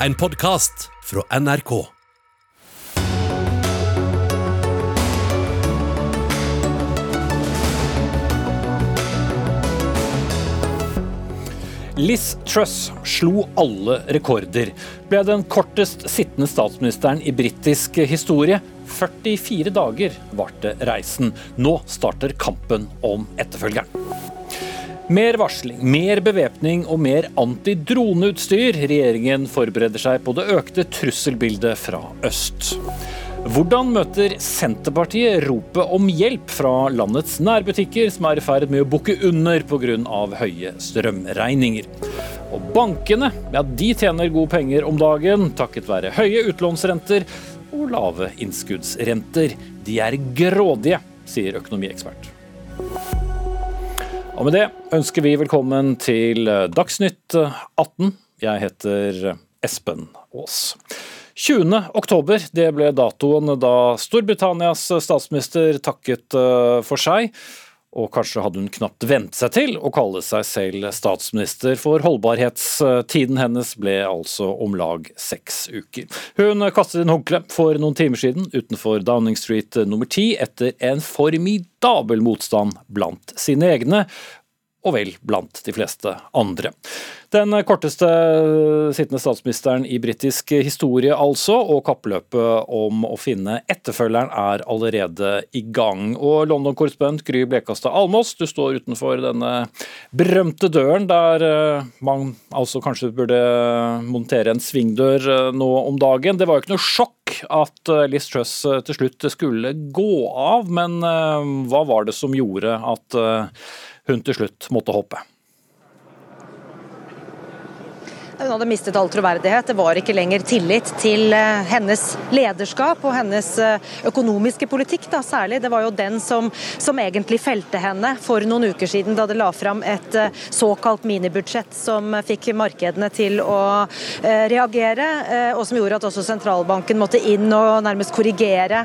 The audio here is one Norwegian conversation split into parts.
En podkast fra NRK. Liz Truss slo alle rekorder. Ble den kortest sittende statsministeren i britisk historie. 44 dager varte reisen. Nå starter kampen om etterfølgeren. Mer varsling, mer bevæpning og mer antidroneutstyr. Regjeringen forbereder seg på det økte trusselbildet fra øst. Hvordan møter Senterpartiet ropet om hjelp fra landets nærbutikker, som er i ferd med å bukke under pga. høye strømregninger? Og bankene ja, de tjener gode penger om dagen takket være høye utlånsrenter og lave innskuddsrenter. De er grådige, sier økonomiekspert. Og med det ønsker vi velkommen til Dagsnytt 18. Jeg heter Espen Aas. 20. oktober det ble datoen da Storbritannias statsminister takket eh, for seg. Og kanskje hadde hun knapt vent seg til å kalle seg selv statsminister, for holdbarhetstiden hennes ble altså om lag seks uker. Hun kastet inn håndkleet for noen timer siden utenfor Downing Street nummer ti etter en formidabel motstand blant sine egne, og vel blant de fleste andre. Den korteste sittende statsministeren i britisk historie, altså, og kappløpet om å finne etterfølgeren er allerede i gang. Og London-korrespondent Gry Blekastad Almås, du står utenfor denne berømte døren der eh, man altså kanskje burde montere en svingdør eh, nå om dagen. Det var jo ikke noe sjokk at eh, Liz Truss til slutt skulle gå av, men hva var det som gjorde at hun til slutt måtte hoppe. Hun hadde mistet all troverdighet. Det var ikke lenger tillit til eh, hennes lederskap og hennes eh, økonomiske politikk, da, særlig. Det var jo den som, som, egentlig felte henne for noen uker siden, da det la fram et eh, såkalt minibudsjett som fikk markedene til å reagere, og som gjorde at også sentralbanken måtte inn og nærmest korrigere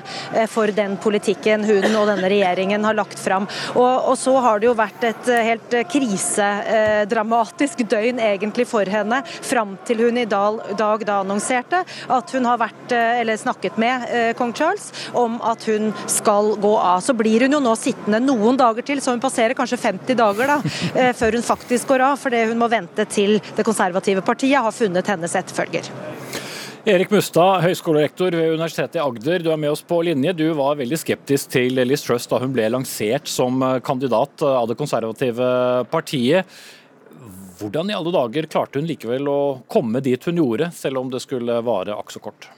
for den politikken hun og denne regjeringen har lagt fram. Og, og så har det jo vært et helt krisedramatisk døgn egentlig for henne fram til hun i dag, dag da annonserte at hun har vært, eh, eller snakket med eh, kong Charles om at hun skal gå av. Så blir hun jo nå sittende noen dager til, så hun passerer kanskje 50 dager da, eh, før hun faktisk går av. Fordi hun må vente til det konservative partiet har funnet hennes etterfølger. Erik Mustad, høyskolerektor ved Universitetet i Agder, du er med oss på linje. Du var veldig skeptisk til Liz Truss da hun ble lansert som kandidat av det konservative partiet. Hvordan i alle dager klarte hun likevel å komme dit hun gjorde, selv om det skulle vare akk kort?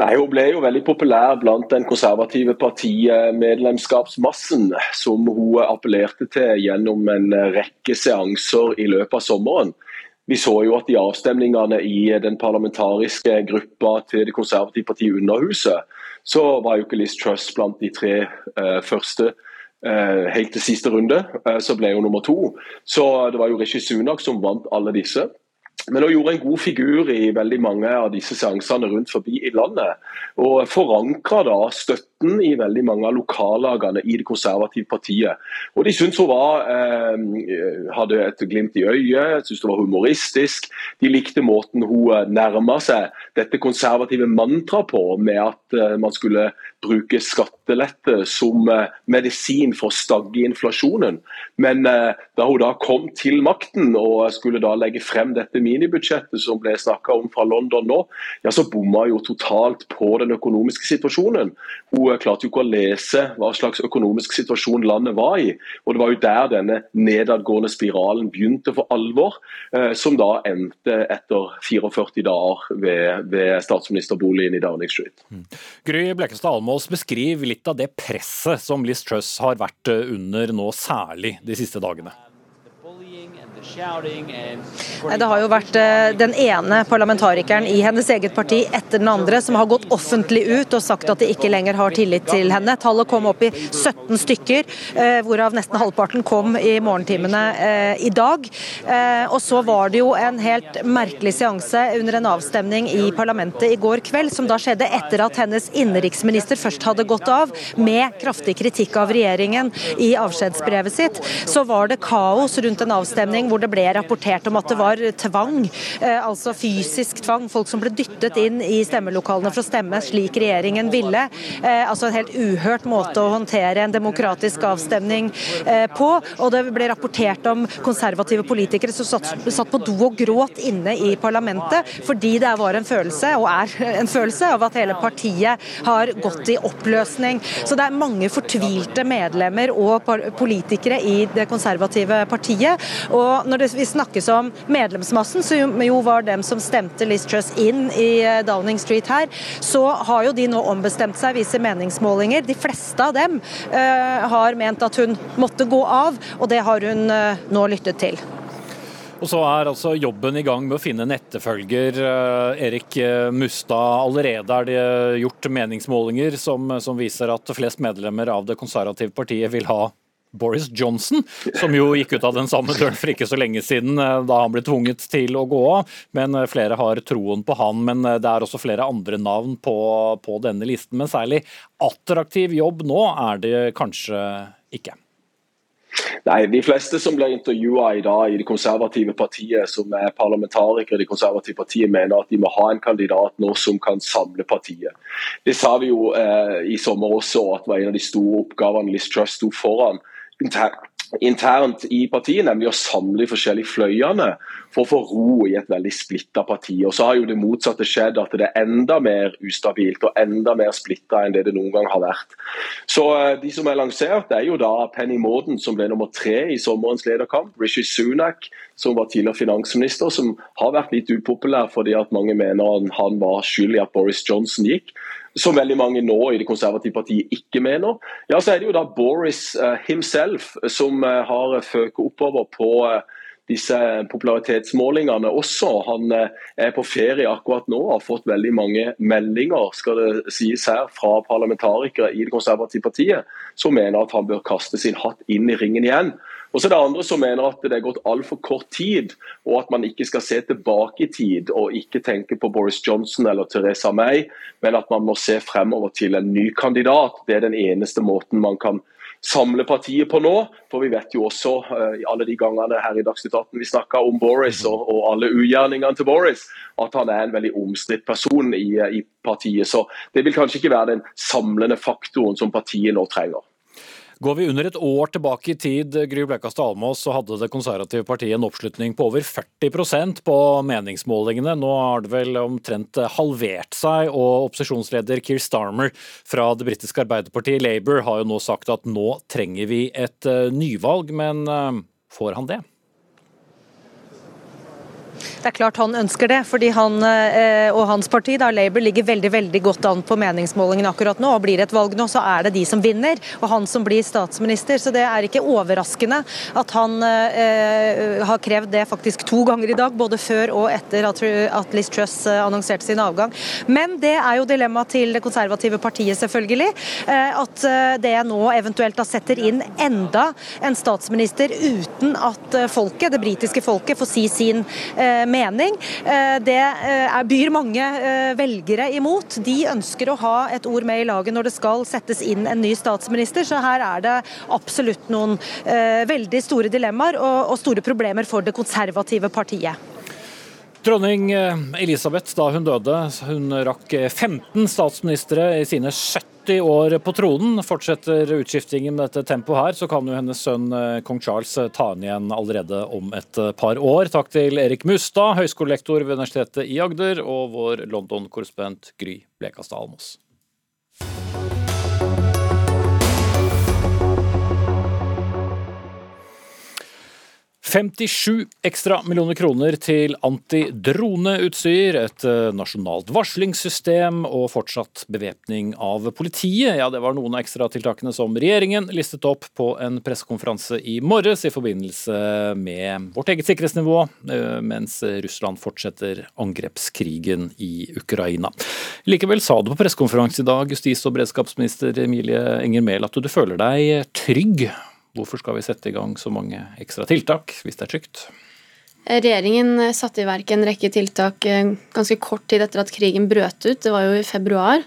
Nei, Hun ble jo veldig populær blant den konservative partimedlemskapsmassen, som hun appellerte til gjennom en rekke seanser i løpet av sommeren. Vi så jo at i avstemningene i den parlamentariske gruppa til det konservative partiet Underhuset, så var jo ikke Liz Truss blant de tre uh, første Eh, helt til siste runde, eh, så ble hun nummer to. Så det var jo Rishi Sunak som vant alle disse. Men hun gjorde en god figur i veldig mange av disse seansene rundt forbi i landet. Og forankra da støtten i veldig mange av lokallagene i det konservative partiet. Og de syntes hun var, eh, hadde et glimt i øyet, syntes hun var humoristisk. De likte måten hun nærma seg dette konservative mantraet på, med at eh, man skulle bruke skattelette som eh, medisin for å stagge inflasjonen. Men eh, da hun da kom til makten og skulle da legge frem dette minibudsjettet som ble snakka om fra London nå, ja så bomma jo totalt på den økonomiske situasjonen. Hun eh, klarte jo ikke å lese hva slags økonomisk situasjon landet var i. Og det var jo der denne nedadgående spiralen begynte for alvor, som da endte etter 44 dager ved, ved statsministerboligen i Downing Street. Mm. Gry Blekestad Almås, beskriv beskrive litt av det presset som Liz Truss har vært eh, under nå, særlig de siste dagene. Det har jo vært eh, den ene parlamentarikeren i hennes eget parti etter den andre som har gått offentlig ut og sagt at de ikke lenger har tillit til henne. Tallet kom opp i 17 stykker, eh, hvorav nesten halvparten kom i morgentimene eh, i dag. Og så var det jo en helt merkelig seanse under en avstemning i parlamentet i går kveld, som da skjedde etter at hennes innenriksminister først hadde gått av, med kraftig kritikk av regjeringen i avskjedsbrevet sitt. Så var det kaos rundt en avstemning hvor det ble rapportert om at det var tvang, altså fysisk tvang. Folk som ble dyttet inn i stemmelokalene for å stemme slik regjeringen ville. Altså en helt uhørt måte å håndtere en demokratisk avstemning på. Og det ble rapportert om konservative politikere som satt på do og gråt inne i parlamentet fordi det var en følelse, og er en følelse, av at hele partiet har gått i oppløsning. Så det er mange fortvilte medlemmer og politikere i det konservative partiet. Og når vi snakkes om medlemsmassen, som jo var dem som stemte Liz Truss inn i eh, Downing Street her, så har jo de nå ombestemt seg, viser meningsmålinger. De fleste av dem uh, har ment at hun måtte gå av, og det har hun uh, nå lyttet til. Og så er altså jobben i gang med å finne en etterfølger. Erik Mustad, allerede er det gjort meningsmålinger som, som viser at flest medlemmer av det konservative partiet vil ha Boris Johnson, som jo gikk ut av den samme døren for ikke så lenge siden eh, da han ble tvunget til å gå av. Men flere har troen på han. Men det er også flere andre navn på, på denne listen. Men særlig attraktiv jobb nå er det kanskje ikke. Nei, De fleste som blir intervjua i dag i det konservative partiet, som er parlamentarikere i det konservative partiet, mener at de må ha en kandidat nå som kan samle partiet. Det sa vi jo eh, i sommer også, at det var en av de store oppgavene Liz Truss sto foran internt i partiet, nemlig å samle de forskjellige fløyene for å få ro i et veldig splitta parti. Og Så har jo det motsatte skjedd, at det er enda mer ustabilt og enda mer splitta enn det det noen gang har vært. Så eh, De som er lansert, er jo da Penny Morden, som ble nummer tre i sommerens lederkamp. Rishi Sunak, som var tidligere finansminister, som har vært litt upopulær fordi at mange mener han var skyld i at Boris Johnson gikk som veldig mange nå i det konservative partiet ikke mener. Ja, så er det jo da Boris uh, himself som uh, har føket oppover på uh, disse popularitetsmålingene også. Han er på ferie akkurat nå og har fått veldig mange meldinger skal det sies her, fra parlamentarikere i det konservative partiet som mener at han bør kaste sin hatt inn i ringen igjen. Og så er det andre som mener at det er gått altfor kort tid, og at man ikke skal se tilbake i tid og ikke tenke på Boris Johnson eller Teresa May, men at man må se fremover til en ny kandidat. Det er den eneste måten man kan samle partiet på nå. For vi vet jo også uh, alle de gangene her i Dagsnytt 18 vi snakka om Boris og, og, alle ugjerningene til Boris, at han er en veldig omstridt person i, uh, i partiet. Så det vil kanskje ikke være den samlende faktoren som partiet nå trenger. Går vi under et år tilbake i tid, Gry Blekastad Almås, så hadde Det konservative partiet en oppslutning på over 40% på meningsmålingene. Nå har det vel omtrent halvert seg, og opposisjonsleder Keir Starmer fra det britiske arbeiderpartiet Labour har jo nå sagt at nå trenger vi et eh, nyvalg, men eh, får han det? Det er klart han ønsker det, fordi han eh, og hans parti, da, Labour, ligger veldig veldig godt an på meningsmålingene akkurat nå. og Blir det et valg nå, så er det de som vinner, og han som blir statsminister. Så det er ikke overraskende at han eh, har krevd det faktisk to ganger i dag, både før og etter at, at Liz Truss eh, annonserte sin avgang. Men det er jo dilemmaet til det konservative partiet, selvfølgelig. Eh, at det nå eventuelt da setter inn enda en statsminister uten at folket, det britiske folket, får si sin eh, mening. Eh, det eh, byr mange eh, velgere imot. De ønsker å ha et ord med i laget når det skal settes inn en ny statsminister, så her er det absolutt noen veldig store dilemmaer og store problemer for det konservative partiet. Dronning Elisabeth, da hun døde, hun rakk 15 statsministre i sine 70 år på tronen. Fortsetter utskiftingen med dette tempoet her, så kan jo hennes sønn eh, kong Charles eh, ta henne igjen allerede om et eh, par år. Takk til Erik Mustad, høyskolelektor ved Universitetet i Agder, og vår London-korrespondent Gry Blekastad Almås. 57 ekstra millioner kroner til antidroneutstyr, et eh, nasjonalt varslingssystem og fortsatt bevæpning av politiet. Ja, det var noen av ekstratiltakene som regjeringen listet opp på en pressekonferanse i morges i forbindelse med vårt eget sikkerhetsnivå, eh, mens Russland fortsetter angrepskrigen i Ukraina. Likevel sa du på pressekonferanse i dag, justis- og beredskapsminister Emilie Enger Mehl, at du føler deg trygg Hvorfor skal vi sette i gang så mange ekstra tiltak hvis det er trygt? Regjeringen satte i verk en rekke tiltak eh, ganske kort tid etter at krigen brøt ut. Det var jo i februar.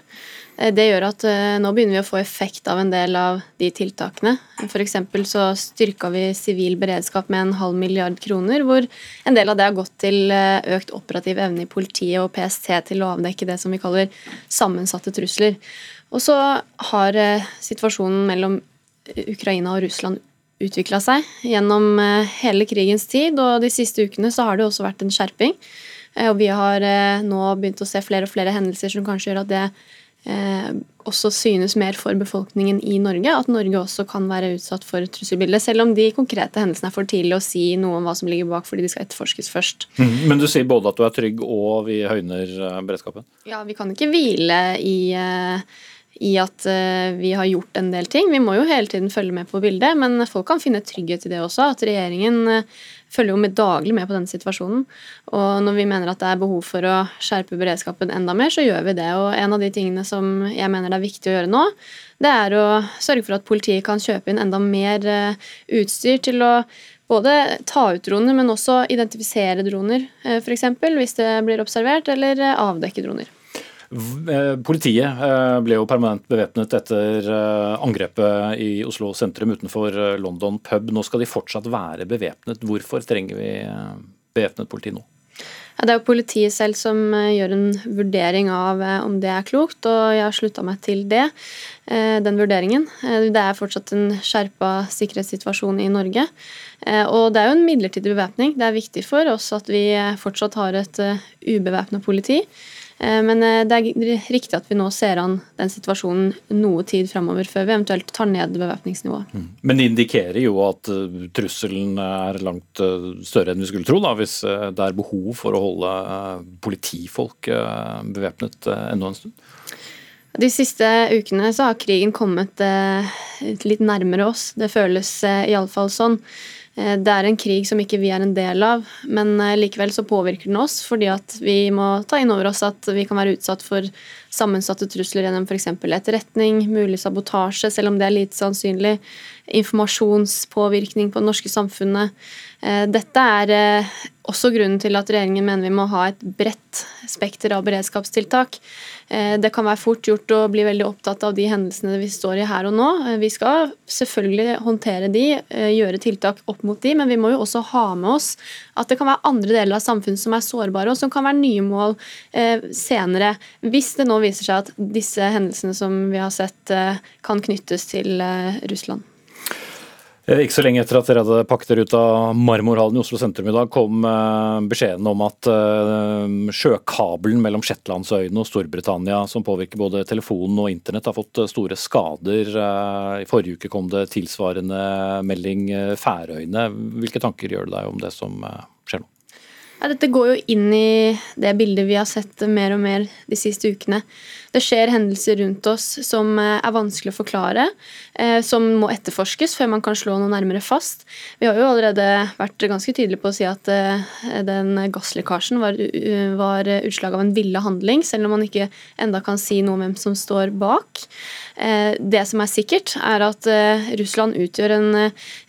Eh, det gjør at eh, nå begynner vi å få effekt av en del av de tiltakene. F.eks. så styrka vi sivil beredskap med en halv milliard kroner, hvor en del av det har gått til økt operativ evne i politiet og PST til å avdekke det som vi kaller sammensatte trusler. Og så har situasjonen mellom Ukraina og Russland utvikla seg gjennom hele krigens tid, og de siste ukene så har det også vært en skjerping. Og vi har nå begynt å se flere og flere hendelser som kanskje gjør at det eh, også synes mer for befolkningen i Norge, at Norge også kan være utsatt for trusselbildet. Selv om de konkrete hendelsene er for tidlig å si noe om hva som ligger bak, fordi de skal etterforskes først. Mm, men du sier både at du er trygg og vi høyner eh, beredskapen? Ja, vi kan ikke hvile i eh, i at uh, vi har gjort en del ting. Vi må jo hele tiden følge med på bildet, men folk kan finne trygghet i det også. At regjeringen uh, følger jo med daglig med på denne situasjonen. Og når vi mener at det er behov for å skjerpe beredskapen enda mer, så gjør vi det. Og en av de tingene som jeg mener det er viktig å gjøre nå, det er å sørge for at politiet kan kjøpe inn enda mer eh, utstyr til å både ta ut droner, men også identifisere droner, eh, f.eks. hvis det blir observert, eller eh, avdekke droner. Eh, politiet eh, ble jo permanent bevæpnet etter eh, angrepet i Oslo sentrum utenfor London pub. Nå skal de fortsatt være bevæpnet. Hvorfor trenger vi bevæpnet politi nå? Ja, det er jo politiet selv som gjør en vurdering av om det er klokt, og jeg har slutta meg til det, den vurderingen. Det er fortsatt en skjerpa sikkerhetssituasjon i Norge. Og det er jo en midlertidig bevæpning. Det er viktig for oss at vi fortsatt har et ubevæpna politi. Eh, men eh, det er riktig at vi nå ser an den situasjonen noe tid framover, før vi eventuelt tar ned bevæpningsnivået. Mm. Men det indikerer jo at eh, trusselen er langt større enn vi skulle tro, da, hvis det er behov for å holde politifolk bevæpnet enda en stund? De siste ukene så har krigen kommet litt nærmere oss. Det føles iallfall sånn. Eh, det er en krig som ikke vi er en del av, men eh, likevel så påvirker den oss fordi at vi må ta inn over oss at vi kan være utsatt for sammensatte trusler gjennom f.eks. etterretning, mulig sabotasje, selv om det er lite sannsynlig, informasjonspåvirkning på det norske samfunnet. Eh, dette er også grunnen til at regjeringen mener vi må ha et bredt spekter av beredskapstiltak. Eh, det kan være fort gjort å bli veldig opptatt av de hendelsene vi står i her og nå. Eh, vi skal selvfølgelig håndtere de, eh, gjøre tiltak opp mot de, men vi må jo også ha med oss at det kan være andre deler av samfunnet som er sårbare, og som kan være nye mål senere. Hvis det nå viser seg at disse hendelsene som vi har sett, kan knyttes til Russland. Eh, ikke så lenge etter at dere hadde pakket dere ut av Marmorhallen i Oslo sentrum i dag, kom eh, beskjeden om at eh, sjøkabelen mellom Shetlandsøyene og Storbritannia, som påvirker både telefonen og internett, har fått store skader. I forrige uke kom det tilsvarende melding Færøyene. Hvilke tanker gjør du deg om det som skjer nå? Ja, dette går jo inn i det bildet vi har sett mer og mer de siste ukene. Det skjer hendelser rundt oss som eh, er vanskelig å forklare, eh, som må etterforskes før man kan slå noe nærmere fast. Vi har jo allerede vært ganske tydelige på å si at eh, den gasslekkasjen var, var utslag av en ville handling, selv om man ikke enda kan si noe om hvem som står bak. Det som er sikkert, er at Russland utgjør en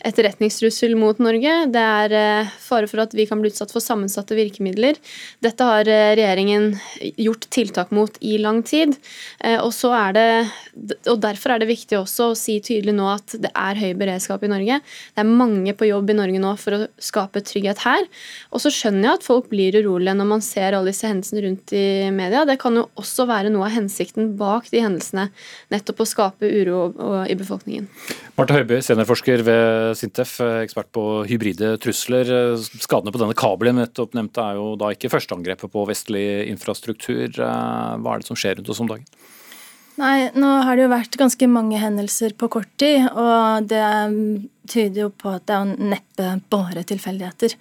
etterretningstrussel mot Norge. Det er fare for at vi kan bli utsatt for sammensatte virkemidler. Dette har regjeringen gjort tiltak mot i lang tid. Eh, og, det, og Derfor er det viktig også å si tydelig nå at det er høy beredskap i Norge. Det er mange på jobb i Norge nå for å skape trygghet her. Og så skjønner jeg at folk blir urolige når man ser alle disse hendelsene rundt i media. Det kan jo også være noe av hensikten bak de hendelsene, nettopp å skape uro i befolkningen. Marte Høiby, seniorforsker ved Sintef, ekspert på hybride trusler. Skadene på denne kabelen nettopp nevnte er jo da ikke førsteangrepet på vestlig infrastruktur. Hva er det som skjer rundt oss om dagen? Nei, nå har det jo vært ganske mange hendelser på kort tid, og det tyder jo på at det er neppe bare tilfeldigheter.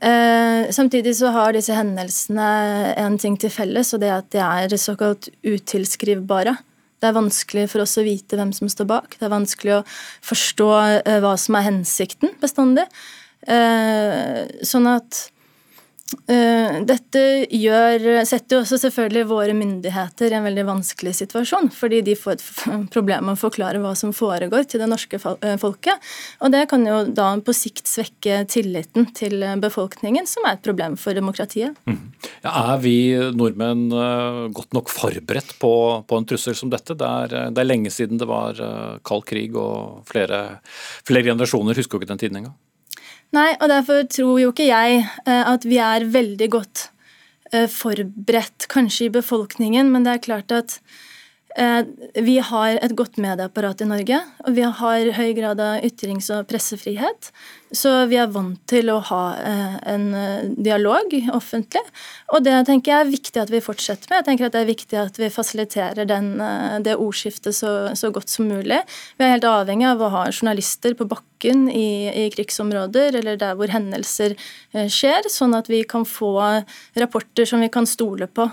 Eh, samtidig så har disse hendelsene en ting til felles, og det er at de er såkalt utilskrivbare. Det er vanskelig for oss å vite hvem som står bak. Det er vanskelig å forstå eh, hva som er hensikten bestandig. Eh, sånn at dette gjør, setter jo også selvfølgelig våre myndigheter i en veldig vanskelig situasjon, fordi de får et problem med å forklare hva som foregår til det norske eh, folket. Og det kan jo da på sikt svekke tilliten til befolkningen, som er et problem for demokratiet. Mm. Ja, er vi nordmenn godt nok forberedt på, på, en trussel som dette? Det er, det er lenge siden det var kald krig, og flere, flere generasjoner husker jo ikke den tiden engang. Nei, og derfor tror jo ikke jeg eh, at vi er veldig godt eh, forberedt, kanskje i befolkningen, men det er klart at vi har et godt medieapparat i Norge, og vi har høy grad av ytrings- og pressefrihet. Så vi er vant til å ha eh, en eh, dialog offentlig. Og det tenker jeg er viktig at vi fortsetter med. Jeg tenker at Det er viktig at vi fasiliterer den, det ordskiftet så, så, godt som mulig. Vi er helt avhengig av å ha journalister på bakken i, i krigsområder eller der hvor hendelser skjer, sånn at vi kan få rapporter som vi kan stole på.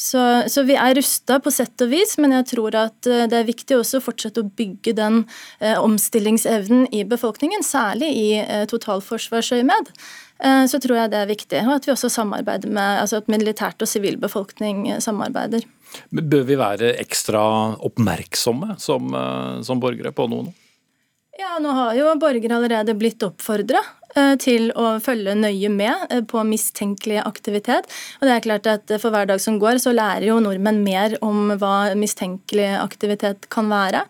Så, så, vi er rusta på sett og vis, men jeg tror at eh, det er viktig også å fortsette å bygge den eh, omstillingsevnen i befolkningen, særlig i eh, totalforsvarsøyemed. Eh, så tror jeg det er viktig, og at vi også samarbeider med, altså at militært og sivilbefolkning befolkning samarbeider. Bør vi være ekstra oppmerksomme som, eh, som borgere på noe nå? Ja, nå har jo borgere allerede blitt oppfordra Eh, til å følge nøye med eh, på mistenkelig aktivitet. Og det er klart at For hver dag som går, så lærer jo nordmenn mer om hva mistenkelig aktivitet kan være.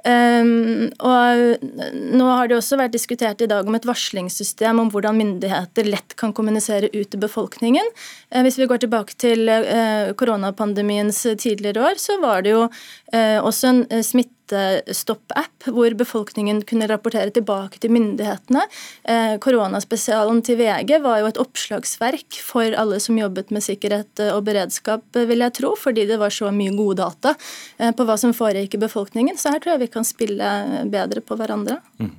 Um, og nå har det også vært diskutert i dag om et varslingssystem om hvordan myndigheter lett kan kommunisere ut til befolkningen. Uh, hvis vi går tilbake til uh, koronapandemiens tidligere år, så var det jo også en smittestopp-app, hvor befolkningen kunne rapportere tilbake til myndighetene. Eh, koronaspesialen til VG var jo et oppslagsverk for alle som jobbet med sikkerhet og beredskap, vil jeg tro, fordi det var så mye gode data eh, på hva som foregikk i befolkningen. Så her tror jeg vi kan spille bedre på hverandre. Mm.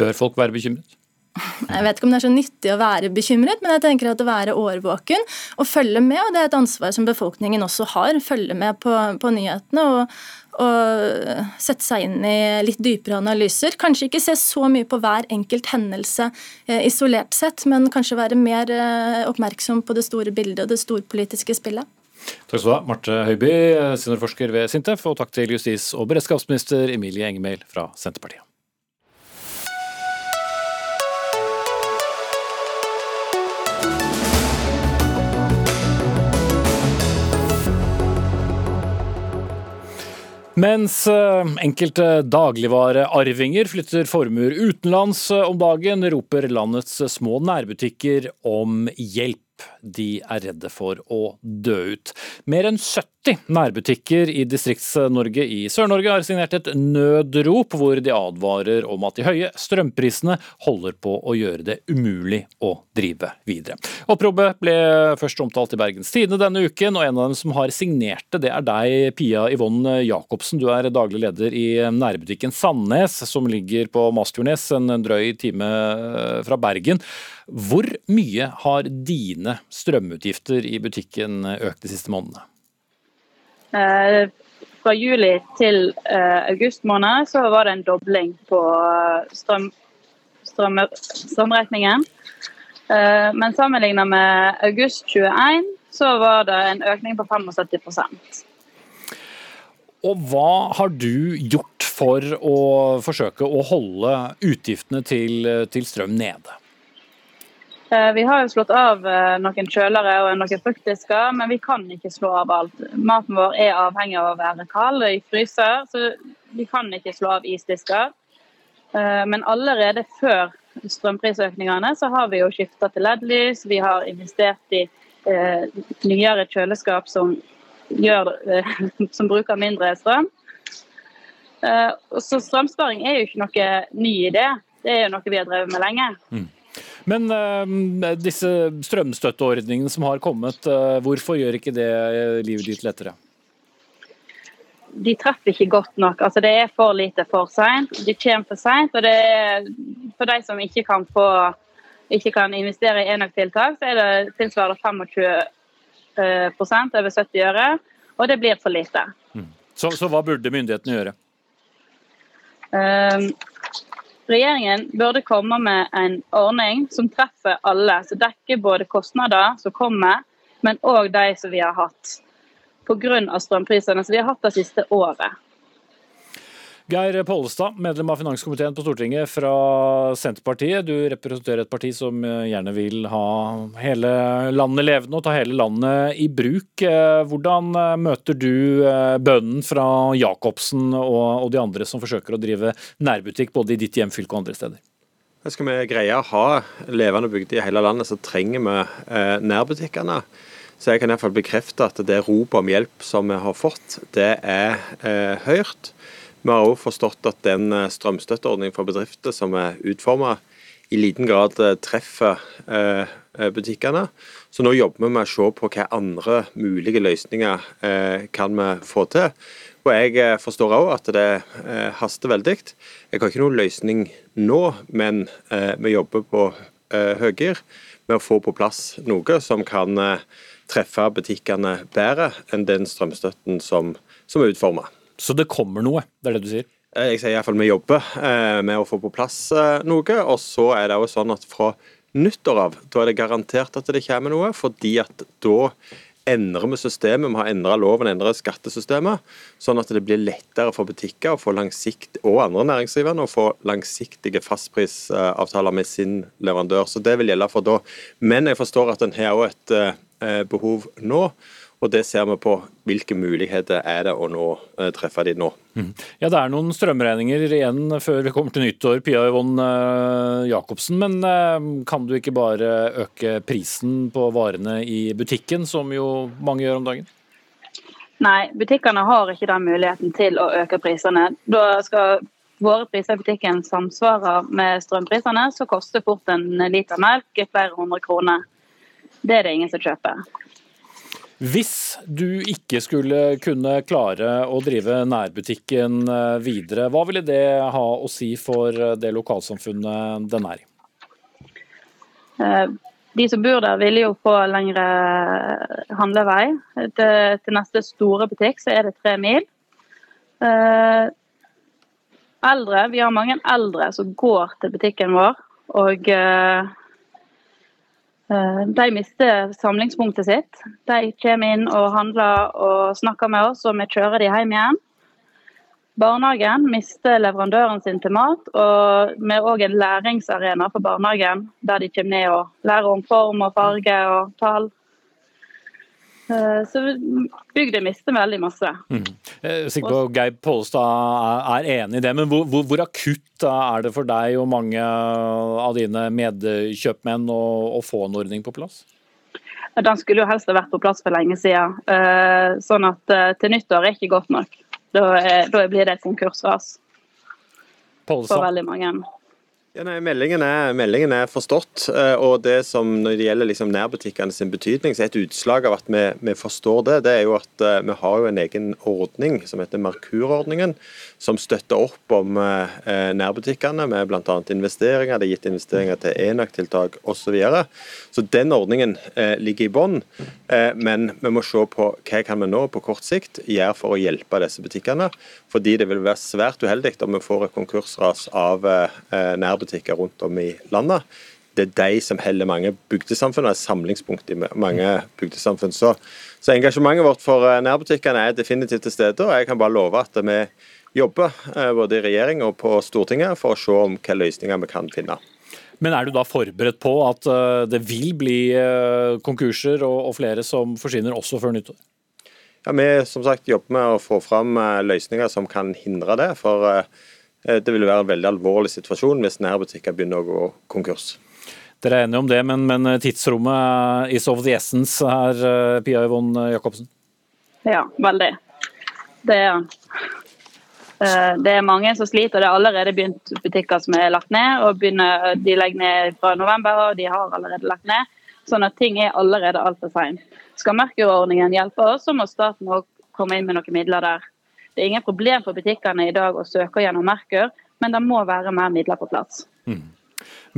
Bør folk være bekymret? Jeg vet ikke om det er så nyttig å være bekymret, men jeg tenker at å være årvåken og følge med, og det er et ansvar som befolkningen også har, følge med på, på nyhetene og, og, sette seg inn i litt dypere analyser. Kanskje ikke se så mye på hver enkelt hendelse eh, isolert sett, men kanskje være mer eh, oppmerksom på det store bildet og det storpolitiske spillet. Takk skal du ha, Marte Høiby, seniorforsker ved Sintef, og takk til justis- og beredskapsminister Emilie Engemel fra Senterpartiet. Mens eh, enkelte dagligvarearvinger flytter formuer utenlands eh, om dagen, roper landets små nærbutikker om hjelp de er redde for å dø ut. Mer enn 70 nærbutikker i Distrikts-Norge i Sør-Norge har signert et nødrop hvor de advarer om at de høye strømprisene holder på å gjøre det umulig å drive videre. Oppropet ble først omtalt i Bergens Tidende denne uken, og en av dem som har signert det, det er deg, Pia Yvonne Jacobsen. Du er daglig leder i nærbutikken Sandnes, som ligger på Masfjordnes, en drøy time fra Bergen. Hvor mye har dine strømutgifter i butikken økt de siste månedene? Eh, fra juli til eh, august måned så var det en dobling på eh, strøm, strøm, strømregningen. Eh, men sammenlignet med august 21 så var det en økning på 75% Og hva har du gjort for å forsøke å holde utgiftene til, til strøm nede? Eh, vi har jo slått av eh, noen kjølere og noen fruktdisker, men vi kan ikke slå av alt. Maten vår er avhengig av å være kald i fryser, så vi kan ikke slå av isdisker. Eh, men allerede før strømprisøkningene så har vi jo skifta til LED-lys, vi har investert i nyere kjøleskap som, gjør, som bruker mindre strøm. Så strømsparing er jo ikke noe ny idé, det er jo noe vi har drevet med lenge. Men uh, disse strømstøtteordningene som har kommet, uh, hvorfor gjør ikke det livet ditt lettere? De treffer ikke godt nok. Altså, det er for lite for seint. De kommer for seint. Og det er for de som ikke kan, få, ikke kan investere i enøktiltak, så er det tilsvarende 25 prosent, over 70 øre. Og det blir for lite. Mm. Så, så, hva burde myndighetene gjøre? Um, Regjeringen burde komme med en ordning som treffer alle, som dekker både kostnader som kommer, men òg de som vi har hatt pga. strømprisene som vi har hatt det siste året. Geir Pollestad, medlem av finanskomiteen på Stortinget fra Senterpartiet. Du representerer et parti som gjerne vil ha hele landet levende og ta hele landet i bruk. Hvordan møter du bønnen fra Jacobsen og de andre som forsøker å drive nærbutikk både i ditt hjemfylke og andre steder? Skal vi greie å ha levende bygder i hele landet, så trenger vi eh, nærbutikkene. Så jeg kan i hvert fall bekrefte at det ropet om hjelp som vi har fått, det er eh. Vi har òg forstått at den eh, strømstøtteordningen for bedrifter som er utforma, i liten grad eh, treffer eh, butikkene. Så nå jobber vi med å se på hva andre mulige løsninger kan vi få til. Og jeg forstår òg at det haster veldig. Jeg har ikke noen løsning nå, men vi jobber på høygir med å få på plass noe som kan treffe butikkene bedre enn den strømstøtten som, som er utforma. Så det kommer noe, det er det du sier? Eh, jeg sier iallfall vi jobber eh, med å få på plass eh, noe. Og så er det jo sånn at fra nyttår av, da er det garantert at det kommer noe. Fordi at da endrer vi systemet. Vi har endra loven, endra skattesystemet. Sånn at det blir lettere for butikker og andre næringsdrivende å få langsiktige fastprisavtaler med sin leverandør. Så det vil gjelde for da. Men jeg forstår at en har òg et behov nå. Og det ser vi på hvilke muligheter er det å nå eh, treffe de nå. Mm. Ja, Det er noen strømregninger igjen før vi kommer til nyttår, Pia Yvonne eh, Jacobsen. Men eh, kan du ikke bare øke prisen på varene i butikken, som jo mange gjør om dagen? Nei, butikkene har ikke den muligheten til å øke prisene. Da skal våre priser i butikken samsvare med strømprisene, så koster fort en liter melk flere hundre kroner. Det er det ingen som kjøper. Hvis du ikke skulle kunne klare å drive nærbutikken eh, videre, hva ville det ha å si for eh, det lokalsamfunnet den er i? Eh, de som bor der, ville jo få lengre handlevei. Til, neste store butikk så er det tre mil. Eldre, Vi har mange eldre som går til butikken vår. og de mister samlingspunktet sitt. De kommer inn og handler og snakker med oss, og vi kjører de hjem igjen. Barnehagen mister leverandøren sin til mat, og vi er òg en læringsarena for barnehagen, der de kommer ned og lærer om form og farge og tall. Eh, så bygda mister veldig masse. Mm. Er sikker på at Geir Pollestad er enig i det, men hvor, hvor, hvor, akutt er det for deg og mange av dine medkjøpmenn å, å få en ordning på plass? Den skulle jo helst ha vært på plass for lenge siden. Eh, sånn at eh, til nyttår er ikke godt nok. Da, da blir det et konkursras for veldig mange. Ja, nei, meldingen, er, meldingen, er, forstått. Eh, og det som Når det gjelder liksom nærbutikkene sin betydning, så er et utslag av at vi, vi, forstår det, det er jo at uh, vi har jo en egen ordning som heter Merkur-ordningen, som støtter opp om uh, nærbutikkene med bl.a. investeringer. Det er gitt investeringer til enøktiltak osv. Så, videre. så den ordningen ligger i bånn. men vi må se på hva kan vi nå på kort sikt gjøre for å hjelpe disse butikkene. Fordi det vil være svært uheldig om vi får et konkursras av nærbutikker nærbutikker rundt om i landet. Det er de som holder mange bygdesamfunn og er samlingspunkt i mange bygdesamfunn. Så, så engasjementet vårt for eh, nærbutikkene er definitivt til stede. Og jeg kan bare love at vi jobber eh, både i regjering og på Stortinget for å se om hvilke løsninger vi kan finne. Men er du da forberedt på at eh, det vil bli konkurser og flere som forsvinner også før nyttår? Ja, Vi som sagt jobber med å få fram løsninger som kan hindre det. For det vil være en veldig alvorlig situasjon hvis nærbutikker begynner å gå konkurs. Dere er enige om det, men, men tidsrommet is of the essence her, eh, Pia Yvonne Jacobsen? Ja, veldig. Det er eh, det er mange som sliter. Det er allerede begynt butikker som er lagt ned. og begynner, De legger ned fra november, og de har allerede lagt ned. Sånn at ting er allerede altfor seint. Skal Merkur-ordningen hjelpe oss, så må staten òg komme inn med noen midler der. Det er ingen problem for butikkene i dag å søke gjennom Merkur, men det må være mer midler på plass. Mm.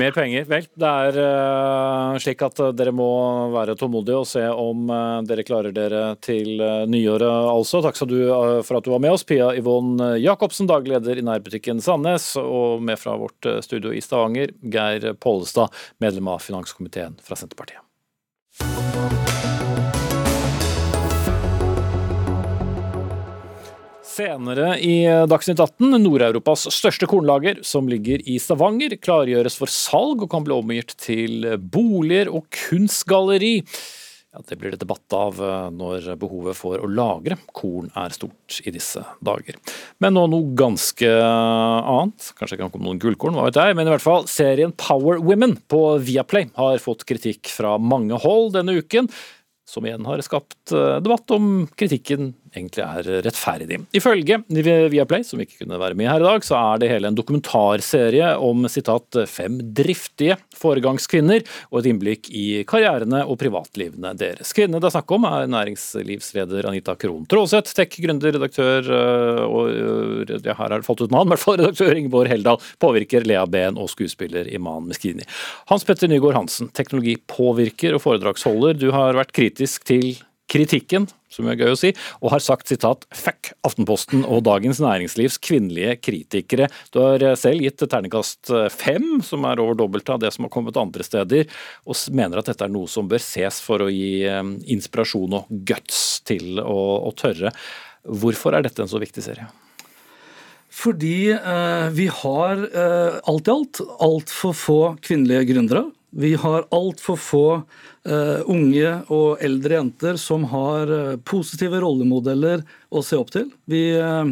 Mer penger. Vel, det er uh, slik at dere må være tålmodige og se om uh, dere klarer dere til nyåret, altså. Takk skal du for at du var med oss, Pia Yvonne Jacobsen, dagleder leder i nærbutikken Sandnes, og med fra vårt studio i Stavanger, Geir Pollestad, medlem av finanskomiteen fra Senterpartiet. Senere i Dagsnytt 18, Nord-Europas største kornlager, som ligger i Stavanger, klargjøres for salg og kan bli omgjort til boliger og kunstgalleri. Ja, det blir det debatt av eh, når behovet for å lagre korn er stort i disse dager. Men nå noe ganske annet. Kanskje komme noen gullkorn, hva vet jeg. Men i hvert fall, serien Power Women på Viaplay har fått kritikk fra mange hold denne uken som igjen har skapt eh, debatt om kritikken egentlig er rettferdig. Ifølge Viaplay, som ikke kunne være med her i dag, så er det hele en dokumentarserie om sitat, fem driftige foregangskvinner og et innblikk i karrierene og privatlivene deres. Kvinnene det er snakk om er næringslivsleder Anita Krohn Traaseth, tech-gründer, redaktør øh, og øh, ja, her er det falt ut navn, i hvert fall redaktør Ingeborg Heldal, påvirker Lea Behn og skuespiller Iman Meskini. Hans Petter Nygaard Hansen, teknologipåvirker og foredragsholder, du har vært kritisk til kritikken som er gøy å si, og har sagt sitat 'fuck Aftenposten og Dagens Næringslivs kvinnelige kritikere'. Du har eh, selv gitt terningkast eh, fem, som er over dobbelt av det som har kommet andre steder, og mener at dette er noe som bør ses for å gi eh, inspirasjon og guts til å, å tørre. Hvorfor er dette en så viktig serie? Fordi eh, vi har eh, alt i alt altfor få kvinnelige gründere. Vi har altfor få uh, unge og eldre jenter som har uh, positive rollemodeller å se opp til. Vi uh,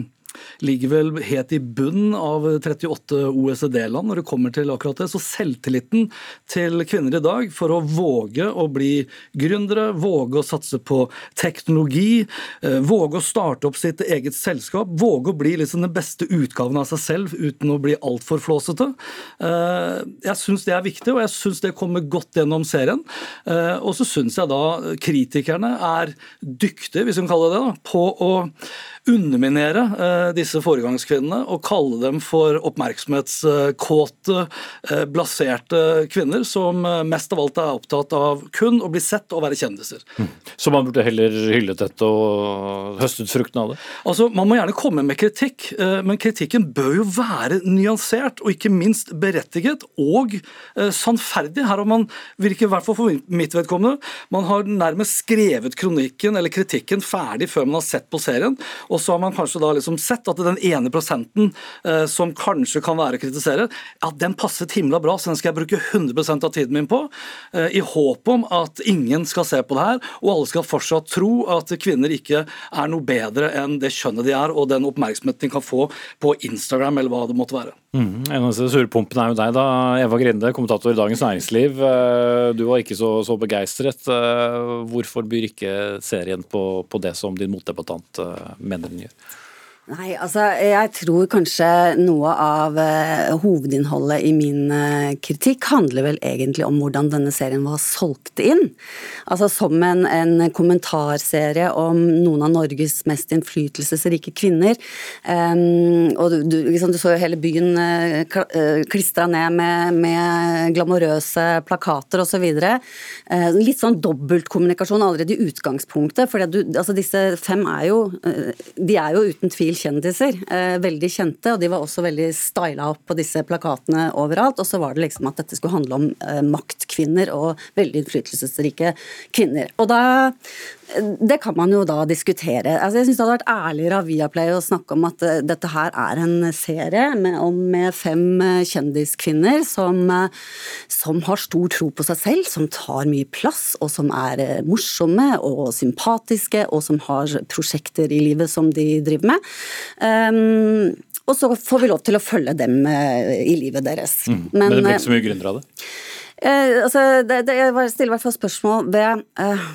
ligger vel helt i bunnen av 38 OECD-land når det kommer til akkurat det. Så selvtilliten til kvinner i dag for å våge å bli gründere, våge å satse på teknologi, eh, våge å starte opp sitt eget selskap, våge å bli liksom den beste utgaven av seg selv uten å bli altfor flåsete. Eh, jeg syns det er viktig, og jeg syns det kommer godt gjennom serien. Eh, og så syns jeg da kritikerne er dyktige, hvis vi kan kalle det det, på å underminere eh, disse foregangskvinnene og kalle dem for oppmerksomhetskåte, eh, blaserte kvinner som eh, mest av alt er opptatt av kun å bli sett og være kjendiser. Mm. Så man burde heller hyllet dette og høstet fruktene av det? Altså, Man må gjerne komme med kritikk, men kritikken bør jo være nyansert og ikke minst berettiget og sannferdig. Her har man, virker i hvert fall for mitt vedkommende, man har nærmest skrevet kronikken eller kritikken ferdig før man har sett på serien. Og så har man kanskje da liksom sett at den ene prosenten eh, som kanskje kan være å kritisere, ja, den passet himla bra, så den skal jeg bruke 100% av tiden min på. Eh, I håp om at ingen skal se på det her, og alle skal fortsatt tro at kvinner ikke er noe bedre enn det kjønnet de er, og den oppmerksomheten de kan få på Instagram eller hva det måtte være. Mm, eneste surpumpen er jo deg, da. Eva Grinde, kommentator i Dagens Næringsliv. Eh, du var ikke så, så begeistret. Hvorfor byr ikke serien på, på det som din motdebattant mener? den gjør? Nei, altså jeg tror kanskje noe av uh, hovedinnholdet i min uh, kritikk handler vel egentlig om hvordan denne serien var solgt inn. Altså som en, en kommentarserie om noen av Norges mest innflytelsesrike kvinner. Um, og du, liksom, du, så jo hele byen uh, klistra ned med, med glamorøse plakater osv. Uh, litt sånn dobbeltkommunikasjon allerede i utgangspunktet. For altså, disse fem er jo, de er jo uten tvil kjendiser. Eh, veldig kjente, og de var også veldig styla opp på disse plakatene overalt. Og så var det liksom at dette skulle handle om eh, maktkvinner og veldig innflytelsesrike kvinner. Og da det kan man jo da diskutere. Altså, jeg syns det hadde vært ærligere av Viaplay å snakke om at uh, dette her er en serie med, med fem uh, kjendiskvinner som, uh, som, har stor tro på seg selv, som tar mye plass, og som er morsomme og sympatiske, og som har prosjekter i livet som de driver med. Um, og så får vi lov til å følge dem i livet deres. Mm. Men, Men, det blir ikke så mye grunner av det? Uh, altså, det, det, jeg stiller i hvert fall spørsmål ved uh,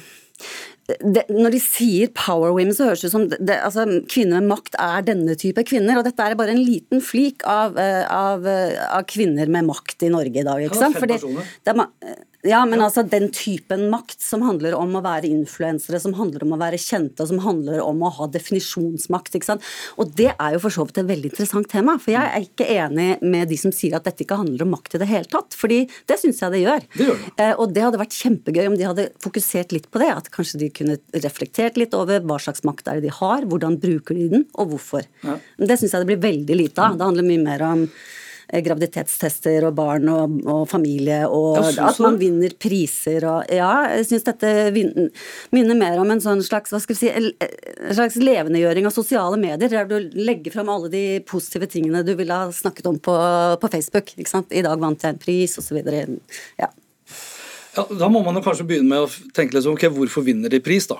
det, når de sier power women, så høres det ut som det, altså, kvinner med makt er denne type kvinner. Og dette er bare en liten flik av, av, av kvinner med makt i Norge i dag. ikke sant? Personer. Det, Ja, men altså den typen makt som handler om å være influensere, som handler om å være kjente, og som handler om å ha definisjonsmakt. ikke sant? Og det er jo for så vidt et veldig interessant tema. For jeg er ikke enig med de som sier at dette ikke handler om makt i det hele tatt. Fordi det syns jeg det gjør. Det gjør det. Eh, og det hadde vært kjempegøy om de hadde fokusert litt på det. At kanskje de kunne reflektert litt over hva slags makt er det de har, hvordan bruker de den, og hvorfor. Ja. Det syns jeg det blir veldig lite av. Det handler mye mer om graviditetstester og barn og, og familie, og Ja, at man vinner priser og Ja, jeg syns dette minner mer om en sånn slags hva skal vi si, en slags levendegjøring av sosiale medier, der du legger fram alle de positive tingene du ville ha snakket om på, på Facebook. ikke sant? I dag vant jeg en pris, osv. Ja. Ja, da må man jo kanskje begynne med å tenke litt sånn, ok, hvorfor vinner de pris, da?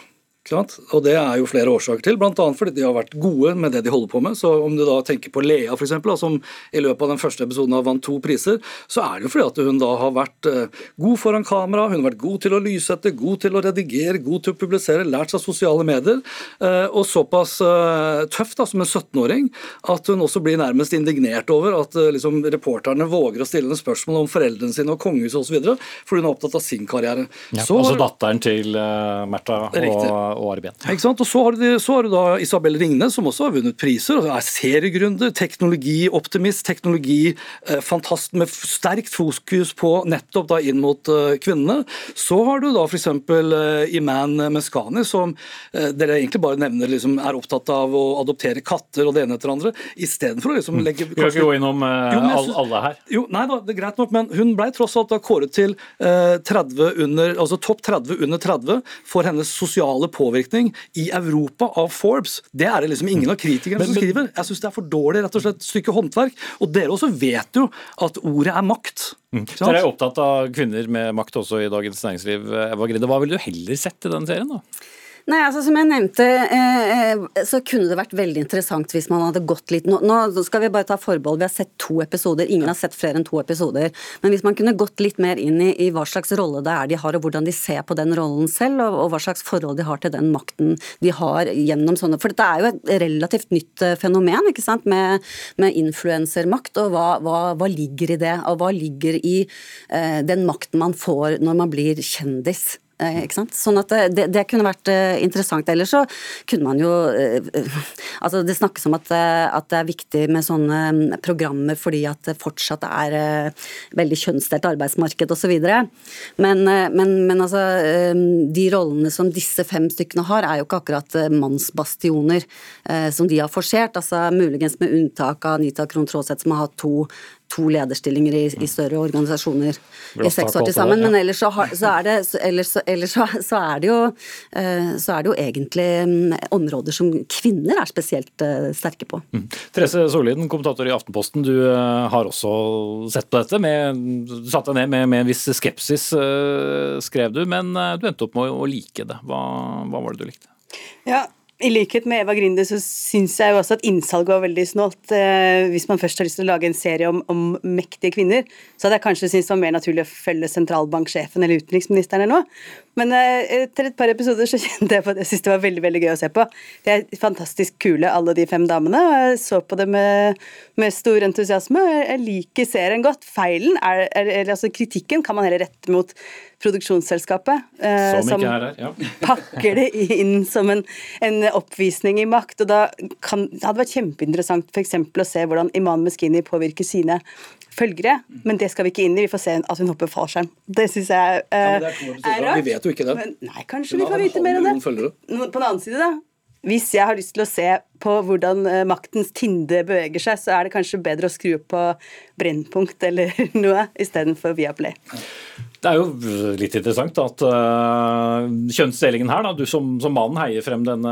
Og Det er jo flere årsaker til, bl.a. fordi de har vært gode med det de holder på med. Så Om du da tenker på Lea, for eksempel, da, som i løpet av den første episoden har vant to priser, så er det jo fordi at hun da har vært eh, god foran kamera, hun har vært god til å lyssette, god til å redigere, god til å publisere, lært seg sosiale medier, eh, og såpass eh, tøff da, som en 17-åring at hun også blir nærmest indignert over at liksom, reporterne våger å stille henne spørsmål om foreldrene sine og kongehuset osv., fordi hun er opptatt av sin karriere. Ja, Så altså datteren til uh, Märtha Riktig. og, og arbeid. ikke sant? Og så har, du, så har du da Isabel Ringnes, som også har vunnet priser. og Er seriegründer, teknologioptimist, teknologifantast med f- sterkt fokus på nettopp da inn mot eh, kvinnene. Så har du da f.eks. Uh, Iman Meskani, som eh, dere egentlig bare nevner liksom, er opptatt av å adoptere katter og det ene etter andre, istedenfor å liksom legge Vi kan ikke gå innom eh, alle her. jo, nei da, det er greit nok, men hun ble tross alt da kåret til eh, 30 under, altså topp 30 under 30 for hennes sosiale påvirkning i Europa av Forbes. Det er det liksom ingen av kritikerne som skriver. Jeg syns det er for dårlig, rett og slett, stykke håndverk. Og dere også vet jo at ordet er makt. Mm. Dere er opptatt av kvinner med makt også i Dagens Næringsliv. Eva Grinde, hva ville du heller sett i den serien? da? Nei, altså Som jeg nevnte, eh, eh, så kunne det vært veldig interessant hvis man hadde gått litt Nå, nå skal vi bare ta forbehold, vi har sett to episoder, ingen har sett flere enn to episoder. Men hvis man kunne gått litt mer inn i, i hva slags rolle det er de har, og hvordan de ser på den rollen selv, og, og hva slags forhold de har til den makten de har gjennom sånne For dette er jo et relativt nytt eh, fenomen, ikke sant, med, med influensermakt, og hva, hva, hva ligger i det? Og hva ligger i eh, den makten man får når man blir kjendis? Eh? Sånn at det, det, det kunne vært eh, interessant. Ellers så kunne man jo eh, Altså det snakkes om at, eh, at det er viktig med sånne mm, programmer fordi at det fortsatt er eh, veldig kjønnsdelt arbeidsmarked osv. Men, eh, men, men altså eh, de rollene som disse fem stykkene har, er jo ikke akkurat eh, mannsbastioner eh, som de har forsert. Altså Muligens med unntak av Anita Krohn Traaseth som har hatt to to lederstillinger i, i større organisasjoner i seks år til sammen. Men ellers så, har, så er det så, ellers, så- ellers så, så er det jo eh, så er det jo egentlig mm, områder som kvinner er spesielt eh, sterke på. Therese Solliden, kommentator i Aftenposten, du eh, har også sett på dette. Med, du satte deg ned med, med en viss skepsis, skrev du, men du endte opp med å like det. Hva, hva var det du likte? Ja, i likhet med Eva Grinde så syns jeg jo også at innsalget var veldig snålt. Eh, hvis man først har lyst til å lage en serie om, om mektige kvinner, så hadde jeg kanskje syntes det var mer naturlig å følge sentralbanksjefen eller utenriksministeren eller noe. Men eh, etter et par episoder så kjente jeg på at jeg syntes det var veldig veldig gøy å se på. De er fantastisk kule, alle de fem damene. og Jeg så på det med, med stor entusiasme. Jeg liker serien godt. Feilen er, er, eller altså Kritikken kan man heller rette mot produksjonsselskapet. eh, Som er her. Ja. pakker det inn som en, en oppvisning i makt. og da kan, Det hadde vært kjempeinteressant eksempel å se hvordan Iman Meskini påvirker sine følgere, men det skal vi ikke inn i. Vi får se at hun hopper fallskjerm. Det syns jeg Ja, eh, det er rart. Vi vet jo ikke det. Men, nei, kanskje vi får vite mer om det. følgere. På den annen side, da. Hvis jeg har lyst til å se på hvordan eh, maktens tinde beveger seg, så er det kanskje bedre å skru på Brennpunkt eller noe istedenfor Viaplay. Det er jo litt interessant at uh, kjønnsdelingen her, da, du som, som mann heier frem denne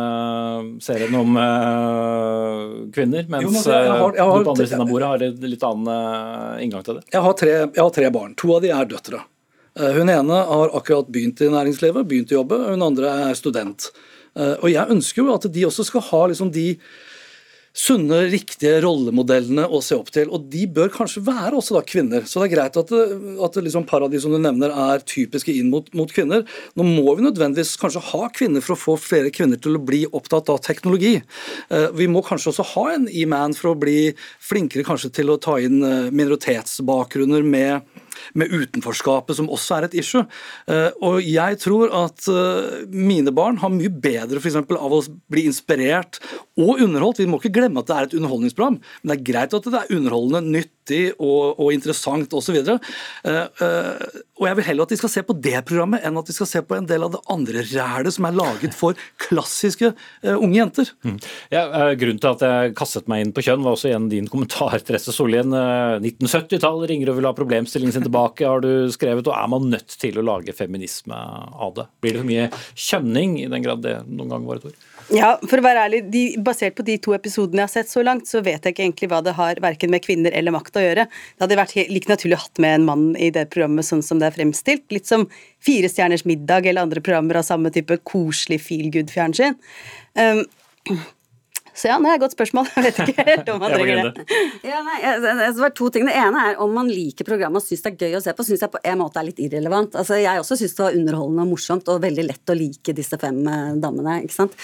serien om uh, kvinner, mens Jo, men jeg har- jeg har- du på andre siden av bordet har en litt annen uh, inngang til det. Jeg har, tre, jeg har tre barn. To av de er døtre. Eh, Hun ene har akkurat begynt i næringslivet, begynt å jobbe. Hun andre er student. Eh, Og jeg ønsker jo at de også skal ha liksom de sunne, riktige rollemodellene å se opp til. Og de bør kanskje være også da kvinner. Så det er greit at, det, at liksom paradis nevner er typiske inn mot, mot kvinner. Nå må vi nødvendigvis kanskje ha kvinner for å få flere kvinner til å bli opptatt av teknologi. Eh, Vi må kanskje også ha en E-man for å bli flinkere kanskje til å ta inn eh, minoritetsbakgrunner med med utenforskapet, som også er et issue. Eh, og jeg tror at mine barn har mye bedre for eksempel, av å bli inspirert og underholdt. Vi må ikke glemme at det er et underholdningsprogram, men det er greit at det er underholdende, nyttig og, og interessant osv. Uh, uh, og jeg vil heller at de skal se på det programmet enn at de skal se på en del av det andre rælet som er laget for klassiske uh, unge jenter. Mm. Ja, grunnen til at jeg kastet meg inn på kjønn, var også igjen din kommentar, Therese Sollien. 1970-tall ringer og vil ha problemstillingen sin tilbake, har du skrevet. Og er man nødt til å lage feminisme av det? Blir det for mye kjønning, i den grad det noen gang var et ord? Ja, for å være ærlig, de, basert på de to episodene jeg har sett så langt, så vet jeg ikke egentlig hva det har verken med kvinner eller makt å gjøre. Det hadde vært like naturlig å hatt med en mann i det programmet sånn som det er fremstilt. Litt som Fire stjerners middag eller andre programmer av samme type koselig feel good-fjernsyn. Um, så ja, det er et godt spørsmål. Jeg vet ikke helt om man trenger det. Ja, nei, det var to ting. Det ene er om man liker programmet og syns det er gøy å se på, syns jeg på en måte er litt irrelevant. Altså, jeg også syns det var underholdende og morsomt og veldig lett å like disse fem eh, damene. ikke sant?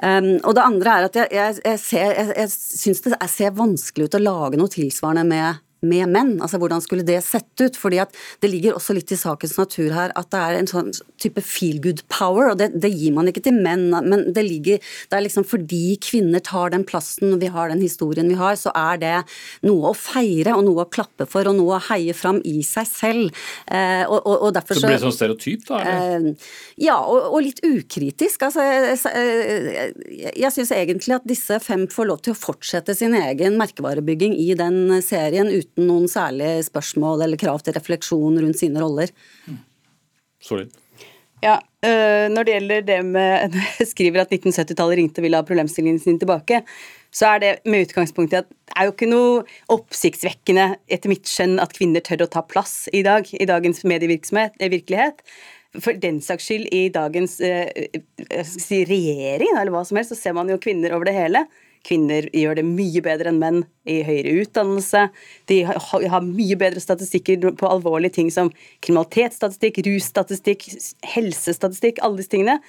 Um, og det andre er at jeg, jeg, jeg, ser, jeg, jeg syns det ser vanskelig ut å lage noe tilsvarende med med menn. Altså Hvordan skulle det sett ut? Fordi at Det ligger også litt i sakens natur her at det er en sånn type feel good power, og det, det gir man ikke til menn. Men det ligger Det er liksom fordi kvinner tar den plassen, og vi har den historien vi har, så er det noe å feire og noe å klappe for og noe å heie fram i seg selv. Eh, og, og, og derfor så blir det sånn stereotyp, da? Eh, ja, og, og, litt ukritisk. Altså, jeg, jeg, jeg syns egentlig at disse fem får lov til å fortsette sin egen merkevarebygging i den serien uten uten noen særlige spørsmål eller krav til refleksjon rundt sine roller. Sorry. Ja, øh, Når det gjelder det med jeg skriver at 1970-tallet ringte og ville ha problemstillingen sin tilbake, så er det med utgangspunkt i at det er jo ikke noe oppsiktsvekkende etter mitt skjønn at kvinner tør å ta plass i dag, i dagens medievirksomhet, eh, virkelighet. For den saks skyld, i dagens eh, si, regjering eller hva som helst, så ser man jo kvinner over det hele. Kvinner gjør det mye bedre enn menn i høyere utdannelse. De har mye bedre statistikker på alvorlige ting som kriminalitetsstatistikk, russtatistikk, helsestatistikk, alle disse tingene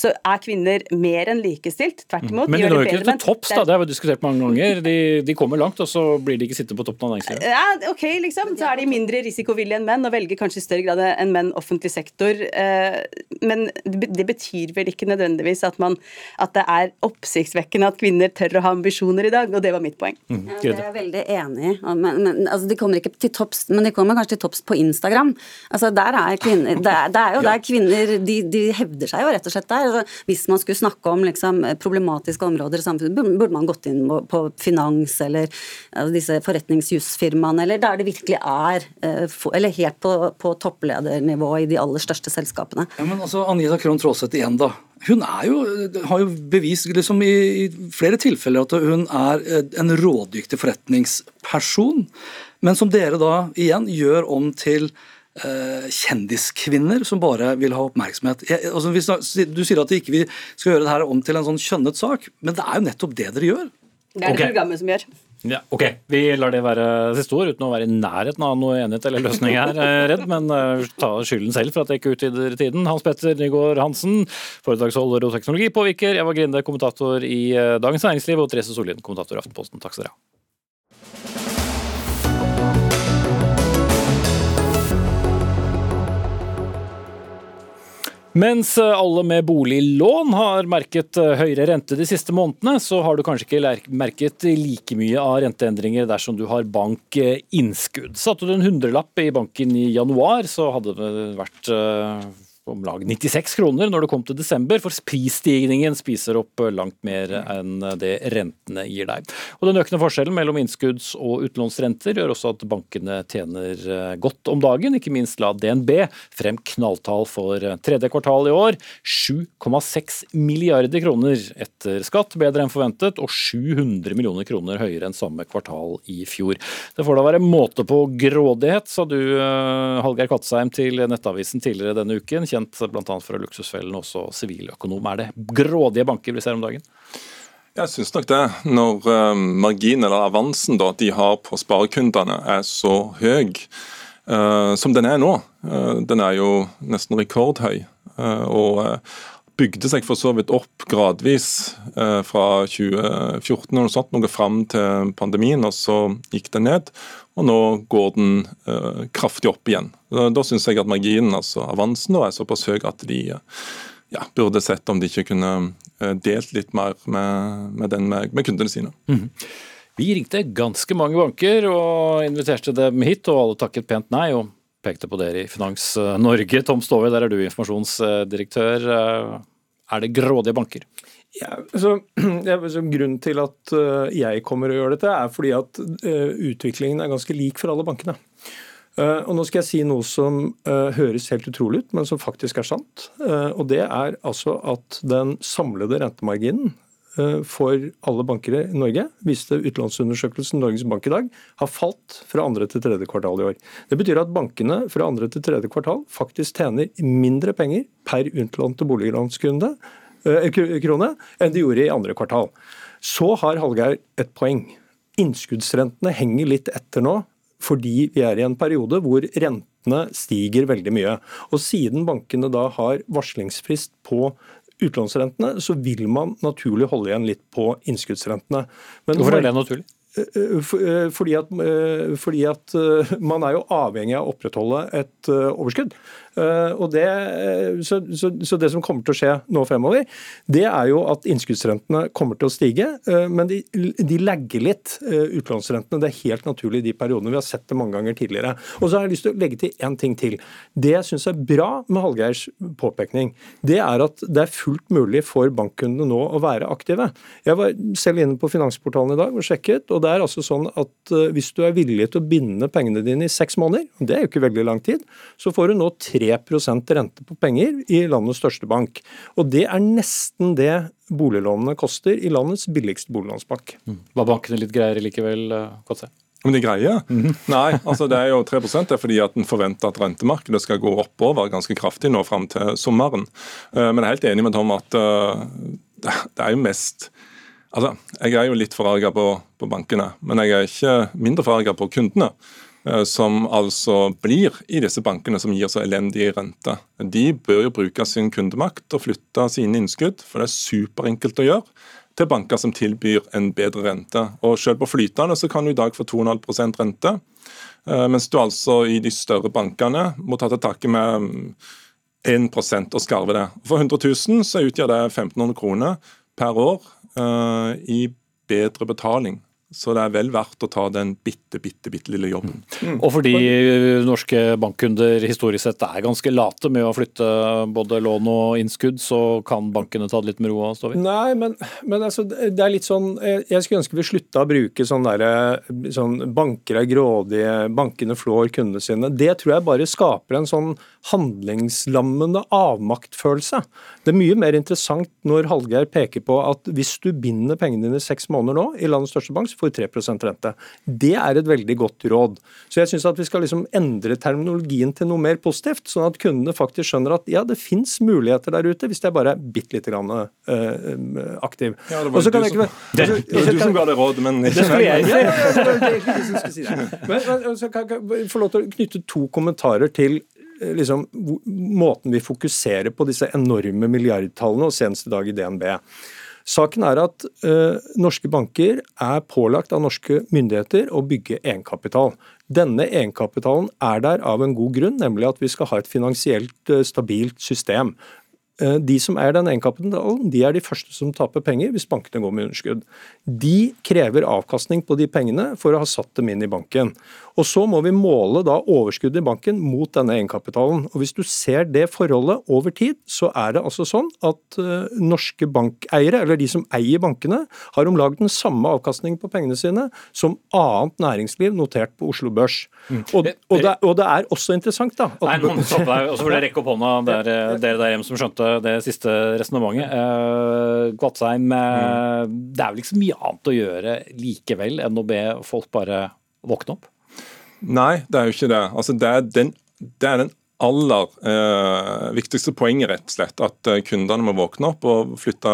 så er kvinner mer enn likestilt. Tvert imot. Men de når ikke til topps, da. Det har vi diskutert mange ganger. De, de, kommer langt, og så blir de ikke sittende på toppen av næringslivet. Ja, ok, liksom. Så er de mindre risikovillige enn menn, og velger kanskje i større grad enn menn offentlig sektor. Eh, men det betyr vel ikke nødvendigvis at, man, at det er oppsiktsvekkende at kvinner tør å ha ambisjoner i dag, og det var mitt poeng. Mm, ja, det er jeg veldig enig i. Men, men, altså, de kommer ikke til topps, men de kommer kanskje til topps på Instagram. Altså, der er kvinner, det er, det er jo der kvinner de, de hevder seg jo rett og slett der. Altså, hvis man skulle snakke om liksom, problematiske områder i samfunnet, burde man gått inn på finans eller altså, disse forretningsjusfirmaene, eller der det virkelig er eh, Eller helt på, på toppledernivå i de aller største selskapene. Ja, men altså, Anita Krohn Traaseth igjen, da. Hun jo, har jo bevist liksom, i, i flere tilfeller at hun er eh, en rådyktig forretningsperson. Men som dere da igjen gjør om til Eh, kjendiskvinner som bare vil ha oppmerksomhet. Jeg, altså, du sier at vi ikke skal gjøre det her om til en sånn kjønnet sak, men det er jo nettopp det dere gjør. Det er det okay. programmet som gjør. Ja, ok, Vi lar det være siste ord, uten å være i nærheten av noe enighet eller løsning her, eh, Redd, men uh, ta skylden selv for at det ikke utvider tiden. Hans Petter Nygaard Hansen, foredragsholder og teknologipåvirker. Eva Grinde, kommentator i Dagens Næringsliv, og Therese Sollien, kommentator i Aftenposten. Takk skal dere ha. Mens alle med boliglån har merket eh, høyere rente de siste månedene, så har du kanskje ikke merket like mye av renteendringer dersom du har bankinnskudd. Satte du en hundrelapp i banken i januar, så hadde det vært eh, om lag 96 kroner når det kom til desember, for prisstigningen spiser opp langt mer enn det rentene gir deg. Og Den økende forskjellen mellom innskudds- og utlånsrenter gjør også at bankene tjener eh, godt om dagen. Ikke minst la DNB frem knalltall for tredje kvartal i år. 7,6 milliarder kroner etter skatt, bedre enn forventet, og 700 millioner kroner høyere enn samme kvartal i fjor. Det får da være måte på grådighet, sa du eh, Hallgeir Katsheim, til Nettavisen tidligere denne uken kjent bl.a. fra Luksusfellen, også siviløkonom. Er det grådige banker vi ser om dagen? Jeg syns nok det. Når uh, marginen eller avansen da, de har på sparekundene er så høy uh, som den er nå. Uh, den er jo nesten rekordhøy. og bygde seg for så vidt opp gradvis eh, fra 2014 og noe sånt, noe fram til pandemien, og så gikk det ned. Og nå går den eh, kraftig opp igjen. Da, da syns jeg at marginen, altså avansen, er såpass høy at de ja, burde sett om de ikke kunne eh, delt litt mer med, med den med, med kundene sine. Mm. Vi ringte ganske mange banker og inviterte dem hit, og alle takket pent nei. og pekte på dere i Finans Norge. Tom Stove, der er du informasjonsdirektør. Er det grådige banker? Ja, så, ja, så Grunnen til at eh, jeg kommer og gjør dette, er fordi at utviklingen er ganske lik for alle bankene. Og Nå skal jeg si noe som høres helt utrolig ut, men som faktisk er sant. og Det er altså at den samlede rentemarginen for alle banker i Norge, viste utlånsundersøkelsen Norges Bank i dag, har falt fra andre til tredje kvartal i år. Det betyr at bankene fra andre til tredje kvartal faktisk tjener mindre penger per utlånte boliglånskunde Eh, enn de gjorde i andre kvartal. Så har Hallgeir et poeng. Innskuddsrentene henger litt etter nå, fordi vi er i en periode hvor rentene stiger veldig mye. Og siden bankene da har varslingsfrist på utlånsrentene, så vil man naturlig holde igjen litt på innskuddsrentene. Men Hvorfor er det naturlig? Eh, eh, fordi at, fordi at, man er jo avhengig av å opprettholde et overskudd. Eh, og det, eh, så, så, så, det som kommer til å skje nå fremover, det er jo at innskuddsrentene kommer til å stige. Eh, men de, de legger litt, utlånsrentene. Det er helt naturlig i de periodene. Vi har sett det mange ganger tidligere. Og så har jeg lyst til å legge til én ting til. Det jeg syns er bra med Hallgeirs påpekning, det er at det er fullt mulig for bankkundene nå å være aktive. Jeg var selv inne på Finansportalen i dag og sjekket, og det er altså sånn at hvis du er villig til å binde pengene dine i seks måneder, det er jo ikke veldig lang tid, så får du nå 3% rente på penger i landets største bank. Og det er nesten det boliglånene koster i landets billigste boliglånsbank. Mm. Var bankene litt greiere likevel, KC? Eh, om de greier? Mm -hmm. Nei, altså det er jo 3% det er fordi at en forventer at rentemarkedet skal gå oppover ganske kraftig nå fram til sommeren. Eh, men jeg er helt enig med Tom at eh, det er jo mest Altså, Jeg er jo litt forarga på, på bankene, men jeg er ikke mindre forarga på kundene. Eh, som altså blir i disse bankene som gir så elendig rente. De bør jo bruke sin kundemakt og flytte sine innskudd, for det er superenkelt å gjøre, til banker som tilbyr en bedre rente. Og Selv på flytende så kan du i dag få 2,5 rente, eh, mens du altså i de større bankene må ta til takke med 1% og skarve det. For 100 000 så utgjør det 1500 kroner per år uh, i bedre betaling. Så det er vel verdt å ta den bitte, bitte, bitte lille jobben. Mm. Og fordi norske bankkunder historisk sett er ganske late med å flytte både lån og innskudd, så kan bankene ta det litt med ro? Står vi? Nei, men, men altså, det er litt sånn Jeg skulle ønske vi slutta å bruke sånn derre sånn, Banker er grådige, bankene flår kundene sine. Det tror jeg bare skaper en sånn handlingslammende avmaktfølelse. Det er mye mer interessant når Hallgeir peker på at hvis du binder pengene dine seks måneder nå i landets største bank, så får du 3% rente. Det er et veldig godt råd. Så jeg syns at vi skal liksom endre terminologien til noe mer positivt, sånn at kundene faktisk skjønner at ja, det fins muligheter der ute, hvis jeg bare er bitte lite grann uh, aktiv. Ja, det var, du, ikke, det, det var du som ga det rådet, men Det skulle jeg si. Men, men så kan jeg få lov til å knytte to kommentarer til liksom, måten vi fokuserer på disse enorme milliardtallene, og senest i dag i DNB. Saken er at ø, norske banker er pålagt av norske myndigheter å bygge egenkapital. Denne egenkapitalen er der av en god grunn, nemlig at vi skal ha et finansielt ø, stabilt system. De som er den egenkapitalen, de er de første som taper penger hvis bankene går med underskudd. De krever avkastning på de pengene for å ha satt dem inn i banken. Og Så må vi måle da overskuddet i banken mot denne egenkapitalen. Og Hvis du ser det forholdet over tid, så er det altså sånn at uh, norske bankeiere, eller de som eier bankene, har om lag den samme avkastningen på pengene sine som annet næringsliv notert på Oslo Børs. Mm. Og, og, det, og, det, er også interessant, da Nei, nå stoppe deg, og så vil jeg rekke opp hånda, dere, dere der hjemme som skjønte det siste resonnementet. Uh, Kvatsheim, mm. det er vel ikke så mye annet å gjøre likevel enn å be folk bare våkne opp? Nei, det er jo ikke det. Altså, det, er den, det er den aller eh, viktigste poenget, rett og slett. At eh, kundene må våkne opp og flytte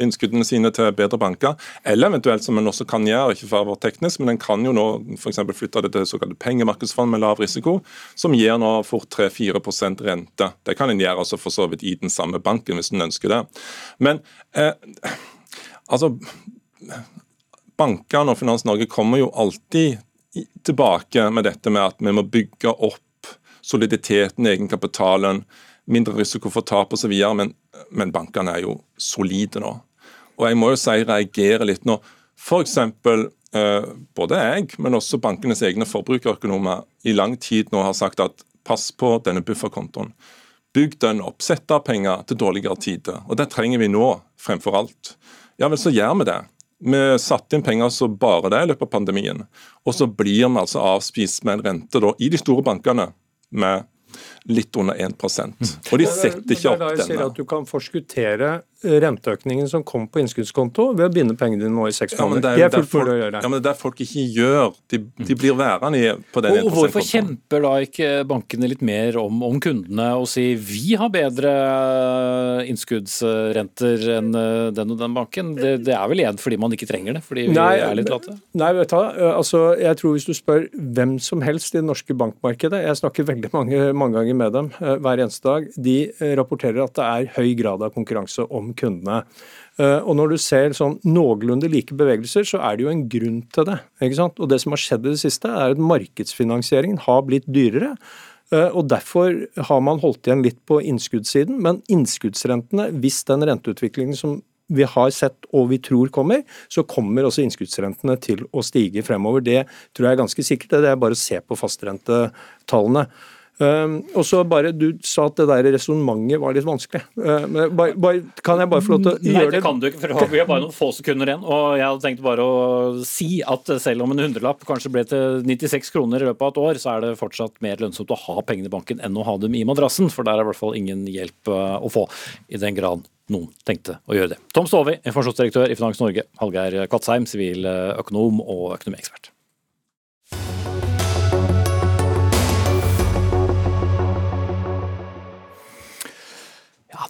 innskuddene sine til bedre banker. Eller eventuelt, som en også kan gjøre, ikke for å være teknisk, men en kan jo nå f.eks. flytte det til såkalte pengemarkedsfond med lav risiko, som gir nå fort 3-4% rente. Det kan en gjøre altså for så vidt i den samme banken, hvis en ønsker det. Men eh, altså Bankene og Finans Norge kommer jo alltid tilbake med dette med at vi må bygge opp soliditeten i egenkapitalen, mindre risiko for tap osv. Men, men bankene er jo solide nå. Og jeg må jo si reagerer litt nå. F.eks. Eh, både jeg, men også bankenes egne forbrukerøkonomer i lang tid nå har sagt at pass på denne bufferkontoen. Bygg den opp. Sett av penger til dårligere tider. Og det trenger vi nå, fremfor alt. Ja vel, så gjør vi det. Vi satte inn penger så bare det i løpet av pandemien. Og så blir vi altså avspist med en rente da, i de store bankene med litt under 1 Og de setter ikke opp denne. Det er da jeg sier at Du kan forskuttere renteøkningen som kom på innskuddskonto ved å binde pengene dine nå i seks måneder. Ja, det er fullt mulig å gjøre. Ja, men det er der folk ikke gjør. De, de blir værende på den 1 Og Hvorfor kjemper da ikke bankene litt mer om, om kundene og sier vi har bedre innskuddsrenter enn eh, den og den banken? Det, det er vel igjen fordi man ikke trenger det, fordi vi nei, er litt late? Nei, vet du altså, jeg tror hvis du spør hvem som helst i det norske bankmarkedet, jeg snakker veldig mange, mange ganger med dem eh, hver eneste dag, de eh, rapporterer at det er høy grad av konkurranse om kundene. Eh, og når du ser sånn noenlunde like bevegelser, så er det jo en grunn til det. ikke sant? Og det som har skjedd i det siste, er at markedsfinansieringen har blitt dyrere. Eh, og Derfor har man holdt igjen litt på innskuddssiden. Men innskuddsrentene, hvis den renteutviklingen som vi har sett og vi tror kommer, så kommer også innskuddsrentene til å stige fremover. Det tror jeg er ganske sikkert. Det er bare å se på fastrentetallene. Um, og så bare, Du sa at det der resonnementet var litt vanskelig. Uh, men bare, bare, kan jeg bare få lov til å gjøre det? Nei, det kan du ikke, for vi har bare noen få sekunder igjen. og Jeg hadde tenkt bare å si at selv om en hundrelapp kanskje ble til 96 kroner i løpet av et år, så er det fortsatt mer lønnsomt å ha pengene i banken enn å ha dem i madrassen. For der er i hvert fall ingen hjelp uh, å få, i den grad noen tenkte å gjøre det. Tom Stovi, informasjonsdirektør i Finans Norge. Hallgeir Kvatsheim, siviløkonom og økonomiekspert.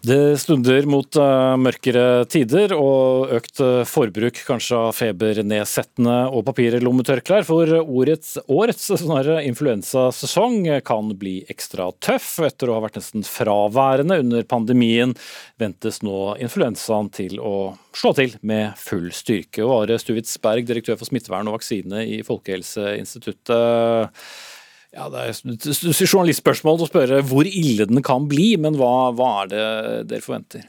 Det stunder mot uh, mørkere tider og økt uh, forbruk kanskje av febernedsettende og papirlommetørklær. For årets, årets influensasesong kan bli ekstra tøff. Etter å ha vært nesten fraværende under pandemien, ventes nå influensaen til å slå til med full styrke. Og Are Stuvitsberg, direktør for smittevern og vaksine i Folkehelseinstituttet. Ja, Det er et journalistspørsmål å spørre hvor ille den kan bli, men hva, hva er det dere forventer?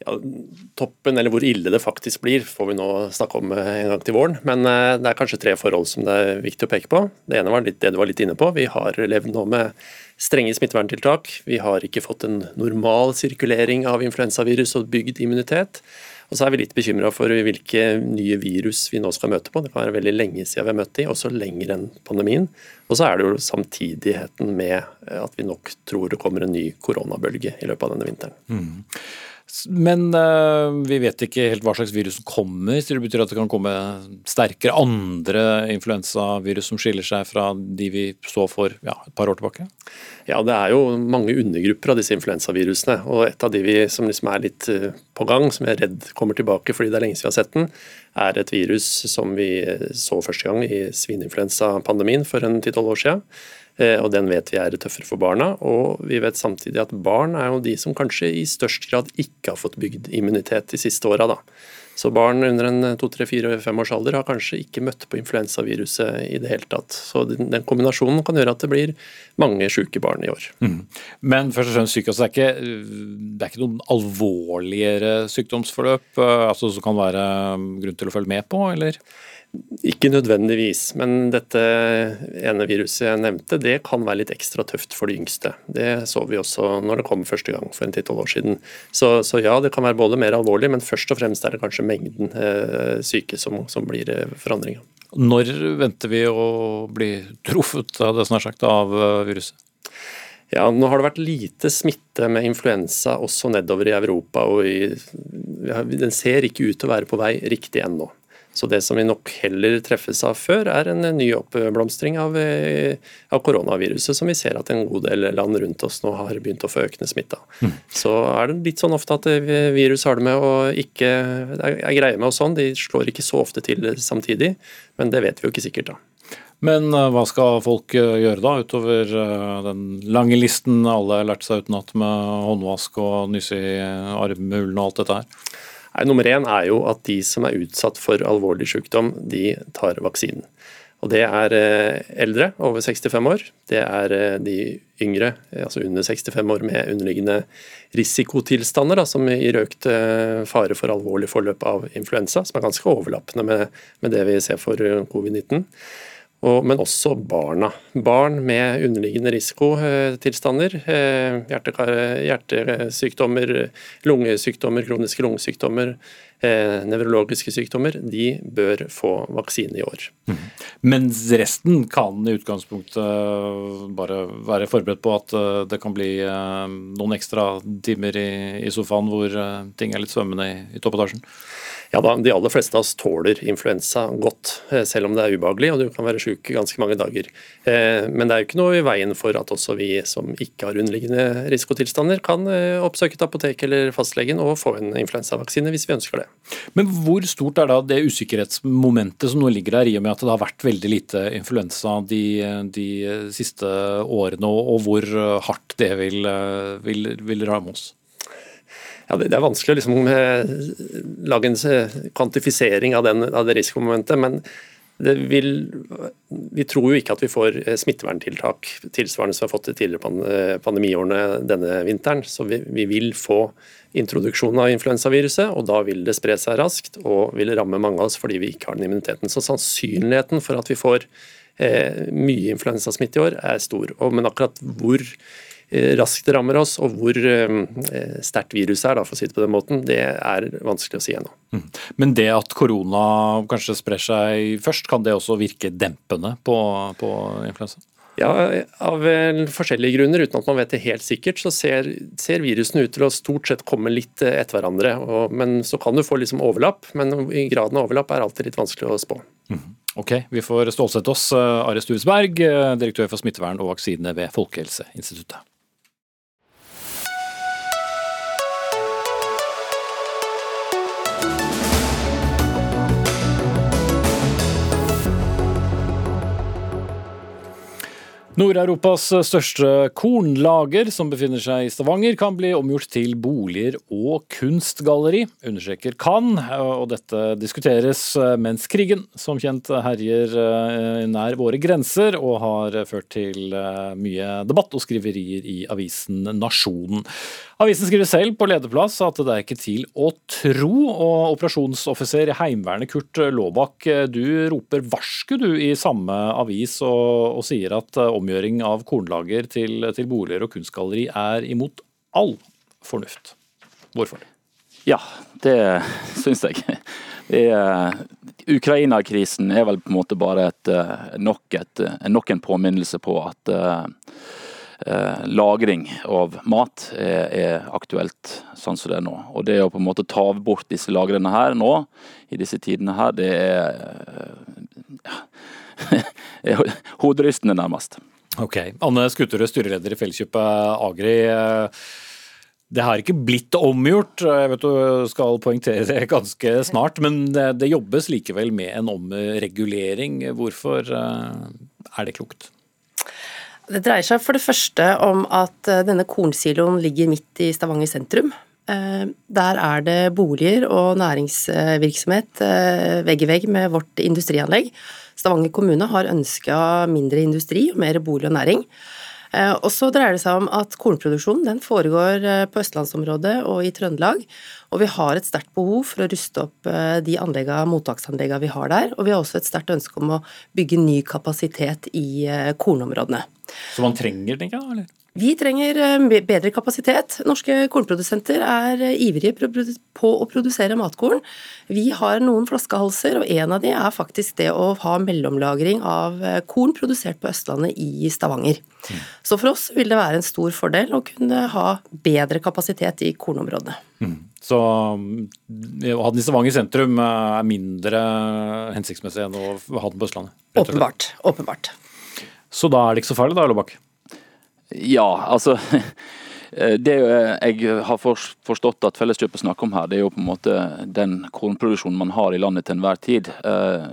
Ja, toppen, eller hvor ille det faktisk blir, får vi nå snakke om eh, en gang til våren. Men eh, det er kanskje tre forhold som det er viktig å peke på. Det ene var litt, det du var litt inne på. Vi har levd nå med strenge smitteverntiltak. Vi har ikke fått en normal sirkulering av influensavirus og bygd immunitet. Og så er vi litt bekymra for hvilke nye virus vi nå skal møte på. Det kan være veldig lenge siden vi har møtt de, også lenger enn pandemien. Og så er det jo samtidigheten med at vi nok tror det kommer en ny koronabølge i løpet av denne vinteren. Mm. Men uh, vi vet ikke helt hva slags virus som kommer. så Det betyr at det kan komme sterkere andre influensavirus som skiller seg fra de vi så for ja, et par år tilbake? Ja, det er jo mange undergrupper av disse influensavirusene. og Et av de vi som liksom er litt uh, på gang, som jeg er redd kommer tilbake fordi det er lenge siden vi har sett den, er et virus som vi så første gang i svineinfluensapandemien for en ti-tolv år siden. Eh, og den vet vi er tøffere for barna. Og vi vet samtidig at barn er jo de som kanskje i størst grad ikke har fått bygd immunitet de siste åra. Så barn under en to, tre, fire, fem års alder har kanskje ikke møtt på influensaviruset i det hele tatt. Så den kombinasjonen kan gjøre at det blir mange syke barn i år. Mm. Men først og fremst syke, altså det, er ikke, det er ikke noen alvorligere sykdomsforløp eh, altså, som kan være grunn til å følge med på, eller? Ikke nødvendigvis, men dette ene viruset jeg nevnte, det kan være litt ekstra tøft for de yngste. Det så vi også når det kom første gang for en 10-12 år siden. Så, så, ja, det kan være både mer alvorlig, men først og fremst er det kanskje mengden eh, syke som, som blir eh, forandringa. Når venter vi å bli truffet av det som er sagt av eh, viruset? Ja, Nå har det vært lite smitte med influensa også nedover i Europa. og i, Den ser ikke ut til å være på vei riktig ennå. Så det som vi nok heller treffes av før, er en ny oppblomstring av, eh, av koronaviruset, som vi ser at en god del land rundt oss nå har begynt å få økende smitte av. Mm. Så er det litt sånn ofte at eh, virus har det med å ikke er greie med og sånn, de slår ikke så ofte til samtidig, men det vet vi jo ikke sikkert da. Men hva skal folk gjøre da, utover den lange listen alle har lært seg utenat med håndvask og nyse i armhulen og alt dette her? Nei, nummer én er jo at de som er utsatt for alvorlig sykdom, de tar vaksinen. Og Det er eh, eldre over 65 år. Det er eh, de yngre, eh, altså under 65 år med underliggende risikotilstander, da, som gir økt fare for alvorlig forløp av influensa, som er ganske overlappende med, med det vi ser for covid-19 men også barna. Barn med underliggende risikotilstander, hjerte, hjertesykdommer, lungesykdommer, kroniske lungesykdommer, eh, nevrologiske sykdommer, de bør få vaksine i år. Mm. Mens resten kan i utgangspunktet bare være forberedt på at eh, det kan bli noen ekstra timer i, sofaen hvor ting er litt svømmende i, i toppetasjen? Ja da, De aller fleste av oss tåler influensa godt, eh, selv om det er ubehagelig og du kan være syk ganske mange dager. Eh, men det er jo ikke noe i veien for at også vi som ikke har underliggende risikotilstander, kan eh, oppsøke et apotek eller fastlegen og få en influensavaksine hvis vi ønsker det. Men hvor stort er da det usikkerhetsmomentet som nå ligger der, i og med at det har vært veldig lite influensa de, de siste årene, og hvor hardt det vil, vil, vil ramme oss? Ja, det, er vanskelig å liksom, eh, lage en eh, kvantifisering av, den, av det risikomomentet. men vil, vi tror jo ikke at vi får eh, smitteverntiltak tilsvarende som vi har fått i tidligere pandemiårene denne vinteren. Så vi, vi vil få introduksjon av influensaviruset, og da vil det spre seg raskt og vil ramme mange av oss fordi vi ikke har den immuniteten. Så sannsynligheten for at vi får eh, mye influensasmitte i år er stor. Og, men akkurat hvor raskt det rammer oss, og hvor eh, sterkt viruset er, da, for å si det på den måten, det er vanskelig å si ennå. Mm. Men det at korona kanskje sprer seg først, kan det også virke dempende på, på influensa? Ja, Av forskjellige grunner, uten at man vet det helt sikkert, så ser, ser virusene ut til å stort sett komme litt etter hverandre. Og, men Så kan du få liksom overlapp, men graden av overlapp er alltid litt vanskelig å spå. Mm. Ok, Vi får stålsette oss. Are Sturesberg, direktør for smittevern og vaksine ved Folkehelseinstituttet. Nord-Europas største kornlager, som befinner seg i Stavanger, kan bli omgjort til boliger og kunstgalleri, understreker kan. Og dette diskuteres mens krigen som kjent herjer eh, nær våre grenser, og har ført til eh, mye debatt og skriverier i avisen Nasjonen. Avisen skriver selv på lederplass at det er ikke til å tro, og operasjonsoffiser i Heimevernet Kurt Laabak, du roper varsku du i samme avis og, og sier at omgjøring av kornlager til, til boliger og kunstgalleri er imot all fornuft. Hvorfor? Ja, det syns jeg. Ukraina-krisen er vel på en måte bare et, nok, et, nok en påminnelse på at eh, lagring av mat er, er, aktuelt sånn som det er nå. Og det å på en måte ta bort disse lagrene her nå, i disse tidene her, det er, ja, hoderystende nærmest. Ok. Anne Skutterød, styreleder i Felleskjøpet Agri. Det har ikke blitt omgjort, jeg vet du skal poengtere det ganske snart, men det, det jobbes likevel med en omregulering. Hvorfor eh, er det klokt? Det dreier seg for det første om at eh, denne kornsiloen ligger midt i Stavanger sentrum. Eh, der er det boliger og næringsvirksomhet eh, vegg i vegg med vårt industrianlegg. Stavanger kommune har ønska mindre industri og mer bolig og næring. Og så dreier det seg om at kornproduksjonen den foregår på østlandsområdet og i Trøndelag. Og vi har et sterkt behov for å ruste opp de mottaksanleggene vi har der. Og vi har også et sterkt ønske om å bygge ny kapasitet i kornområdene. Så man trenger den ikke, eller? Vi trenger eh, bedre kapasitet. Norske kornprodusenter er eh, ivrige på å produsere matkorn. Vi har noen flaskehalser, og en av de er faktisk det å ha mellomlagring av eh, korn produsert på Østlandet i Stavanger. Så for oss vil det være en stor fordel å kunne ha bedre kapasitet i kornområdene. Mm. Så å ha den i Stavanger sentrum er mindre hensiktsmessig enn å ha den på Østlandet? Åpenbart. Åpenbart. Så da er det ikke så farlig da, Lobak? Ja, altså det jeg har forstått at Felleskjøpet snakker om her, det er jo på en måte den kornproduksjonen man har i landet til enhver tid. Eh,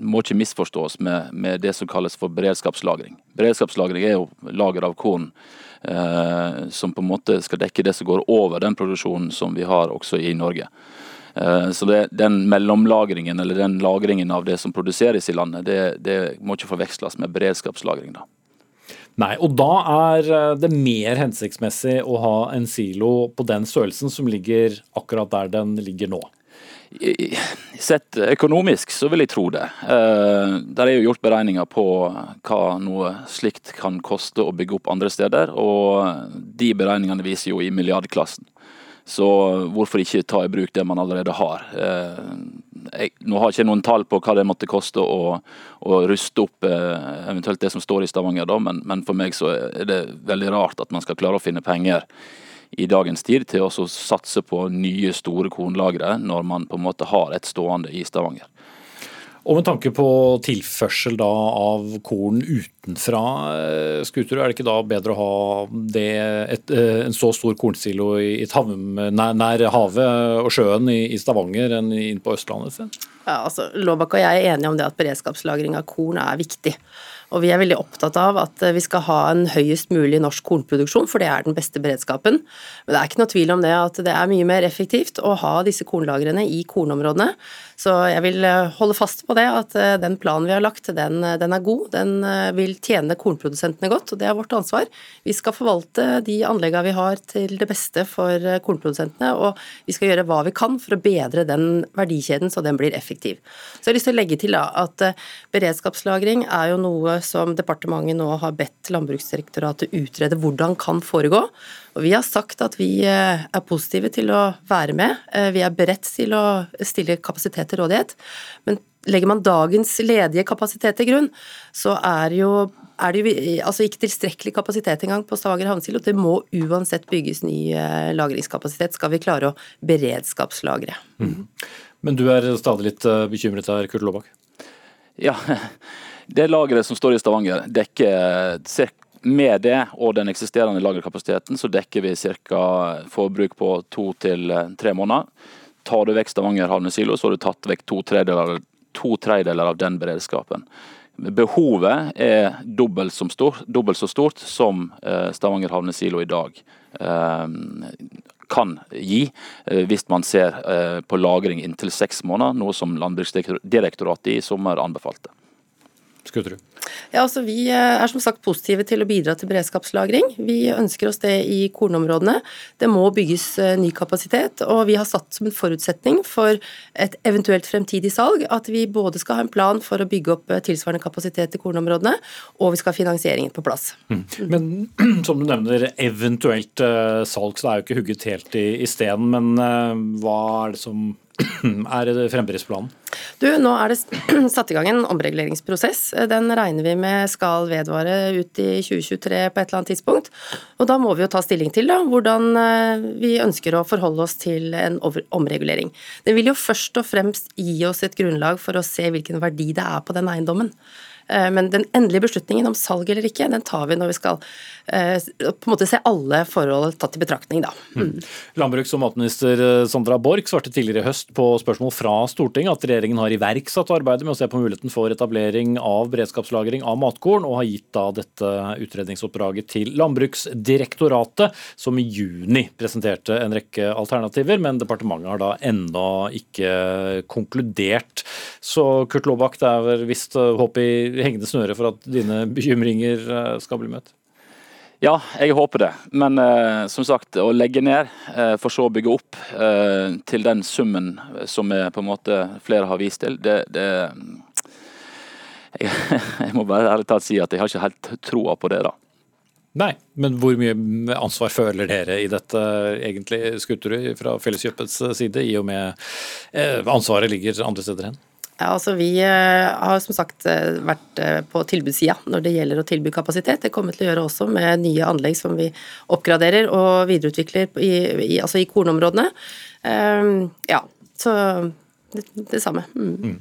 må ikke misforstås med, med, det som kalles for beredskapslagring. Beredskapslagring er jo lager av korn eh, som på en måte skal dekke det som går over den produksjonen som vi har også i Norge. Eh, så det, den mellomlagringen eller den lagringen av det som produseres i landet, det, det må ikke forveksles med beredskapslagring. da. Nei, og da er eh, det mer hensiktsmessig å ha en silo på den størrelsen som ligger akkurat der den ligger nå. Sett økonomisk så vil jeg tro det. Eh, der er jo gjort beregninger på hva noe slikt kan koste å bygge opp andre steder, og de beregningene viser jo i milliardklassen. Så hvorfor ikke ta i bruk det man allerede har. Eh, jeg, nå har jeg ikke noen tall på hva det måtte koste å, å ruste opp eh, eventuelt det som står i Stavanger, da, men, men, for meg så er det veldig rart at man skal klare å finne penger i dagens tid til å satse på nye, store kornlagre når man på en måte har et stående i Stavanger. Og med tanke på tilførsel da av korn utenfra, eh, Skuterud, er det ikke da bedre å ha det, et, eh, en så stor kornsilo i et hav, nær, nær, havet og sjøen i, i Stavanger enn inn på Østlandet? Ja, altså, Låbakk og jeg er enige om det at beredskapslagring av korn er viktig. Og vi er veldig opptatt av at eh, vi skal ha en høyest mulig norsk kornproduksjon, for det er den beste beredskapen. Men det er ikke noe tvil om det at det er mye mer effektivt å ha disse kornlagrene i kornområdene. Så jeg vil eh, holde fast på det, at eh, den planen vi har lagt, den, den er god. Den vil tjene kornprodusentene godt, og det er vårt ansvar. Vi skal forvalte de anleggene vi har til det beste for kornprodusentene, og vi skal gjøre hva vi kan for å bedre den verdikjeden så den blir effektiv. Så jeg har lyst til å legge til at beredskapslagring er jo noe som departementet nå har bedt Landbruksdirektoratet utrede hvordan kan foregå. Og Vi har sagt at vi eh, er positive til å være med. Eh, vi er beredt til å stille kapasitet til rådighet. Men legger man dagens ledige kapasitet til grunn, så er, jo, er det jo altså ikke tilstrekkelig kapasitet engang på Stavanger havnesilo. Det må uansett bygges ny eh, lagringskapasitet skal vi klare å beredskapslagre. Mm. Men du er stadig litt bekymret her, Kurt Laabak? Ja, det lageret som står i Stavanger, dekker med det og den eksisterende lagerkapasiteten, så dekker vi ca. forbruk på to til tre måneder. Tar du vekk Stavanger havnesilo, så har du tatt vekk to tredjedeler, to tredjedeler av den beredskapen. Behovet er dobbelt, stor, dobbelt så stort som eh, Stavanger havnesilo i dag eh, kan gi, eh, hvis man ser på lagring inntil seks måneder, noe som Landbruksdirektoratet i sommer anbefalte. Skutterud? Ja, altså Vi eh, er som sagt positive til å bidra til beredskapslagring. Vi ønsker oss det i kornområdene. Det må bygges eh, ny kapasitet, og vi har satt som en forutsetning for et eventuelt fremtidig salg at vi både skal ha en plan for å bygge opp eh, tilsvarende kapasitet i kornområdene, og vi skal ha finansieringen på plass. Mm. Men som du nevner, eventuelt salg, så det er jo ikke hugget helt i, i steinen. Men hva er det som er fremdriftsplanen? Du, Nå er det satt i gang en omreguleringsprosess. Den regner vi med skal vedvare ut i 2023 på et eller annet tidspunkt. Og da må vi jo ta stilling til da, hvordan eh, vi ønsker å forholde oss til en omregulering. Den vil jo først og fremst gi oss et grunnlag for å se hvilken verdi det er på den eiendommen. Eh, men den endelige beslutningen om salg eller ikke, den tar vi når vi skal eh, på en måte se alle forhold tatt i betraktning, da. Mm. mm. Landbruks- og matminister eh, Sandra Borch svarte tidligere i høst på spørsmål fra Stortinget at regjeringen har iverksatt arbeidet med å se på muligheten for etablering av beredskapslagring av matkorn, og har gitt da dette utredningsoppdraget til Landbruksdirektoratet, som i juni presenterte en rekke alternativer, men departementet har da ennå ikke konkludert. Så Kurt Laabak, det er visst håp i hengende snøre for at dine bekymringer eh, skal bli møtt? Ja, jeg håper det. Men eh, som sagt, å legge ned eh, for så å bygge opp eh, til den summen som jeg, på en måte flere har vist til, det, det jeg, jeg, må bare ærlig talt si at jeg har ikke helt troa på det. da. Nei, men hvor mye ansvar føler dere i dette egentlig, Skutterud, fra Felleskjøpets side, i og med eh, ansvaret ligger andre steder hen? Ja, altså Vi eh, har som sagt eh, vært eh, på tilbudssida når det gjelder å tilby kapasitet. Det kommer vi til å gjøre også med nye anlegg som vi oppgraderer og videreutvikler i, i, altså i kornområdene. Um, ja, så det, det samme. Mm. Mm.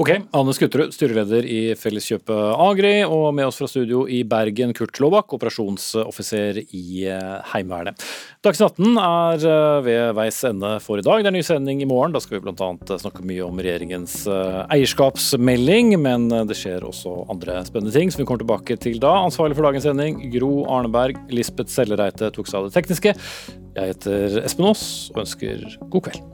Ok, Anne Skutterud, styreleder i Felleskjøpet Agri, og med oss fra studio i Bergen, Kurt Laabak, operasjonsoffiser i Heimevernet. Dagsnytt 18 er ved veis ende for i dag. Det er ny sending i morgen. Da skal vi bl.a. snakke mye om regjeringens eierskapsmelding, men det skjer også andre spennende ting som vi kommer tilbake til da. Ansvarlig for dagens sending, Gro Arneberg. Lisbeth Sellereite tok seg av det tekniske. Jeg heter Espen Aas og ønsker god kveld.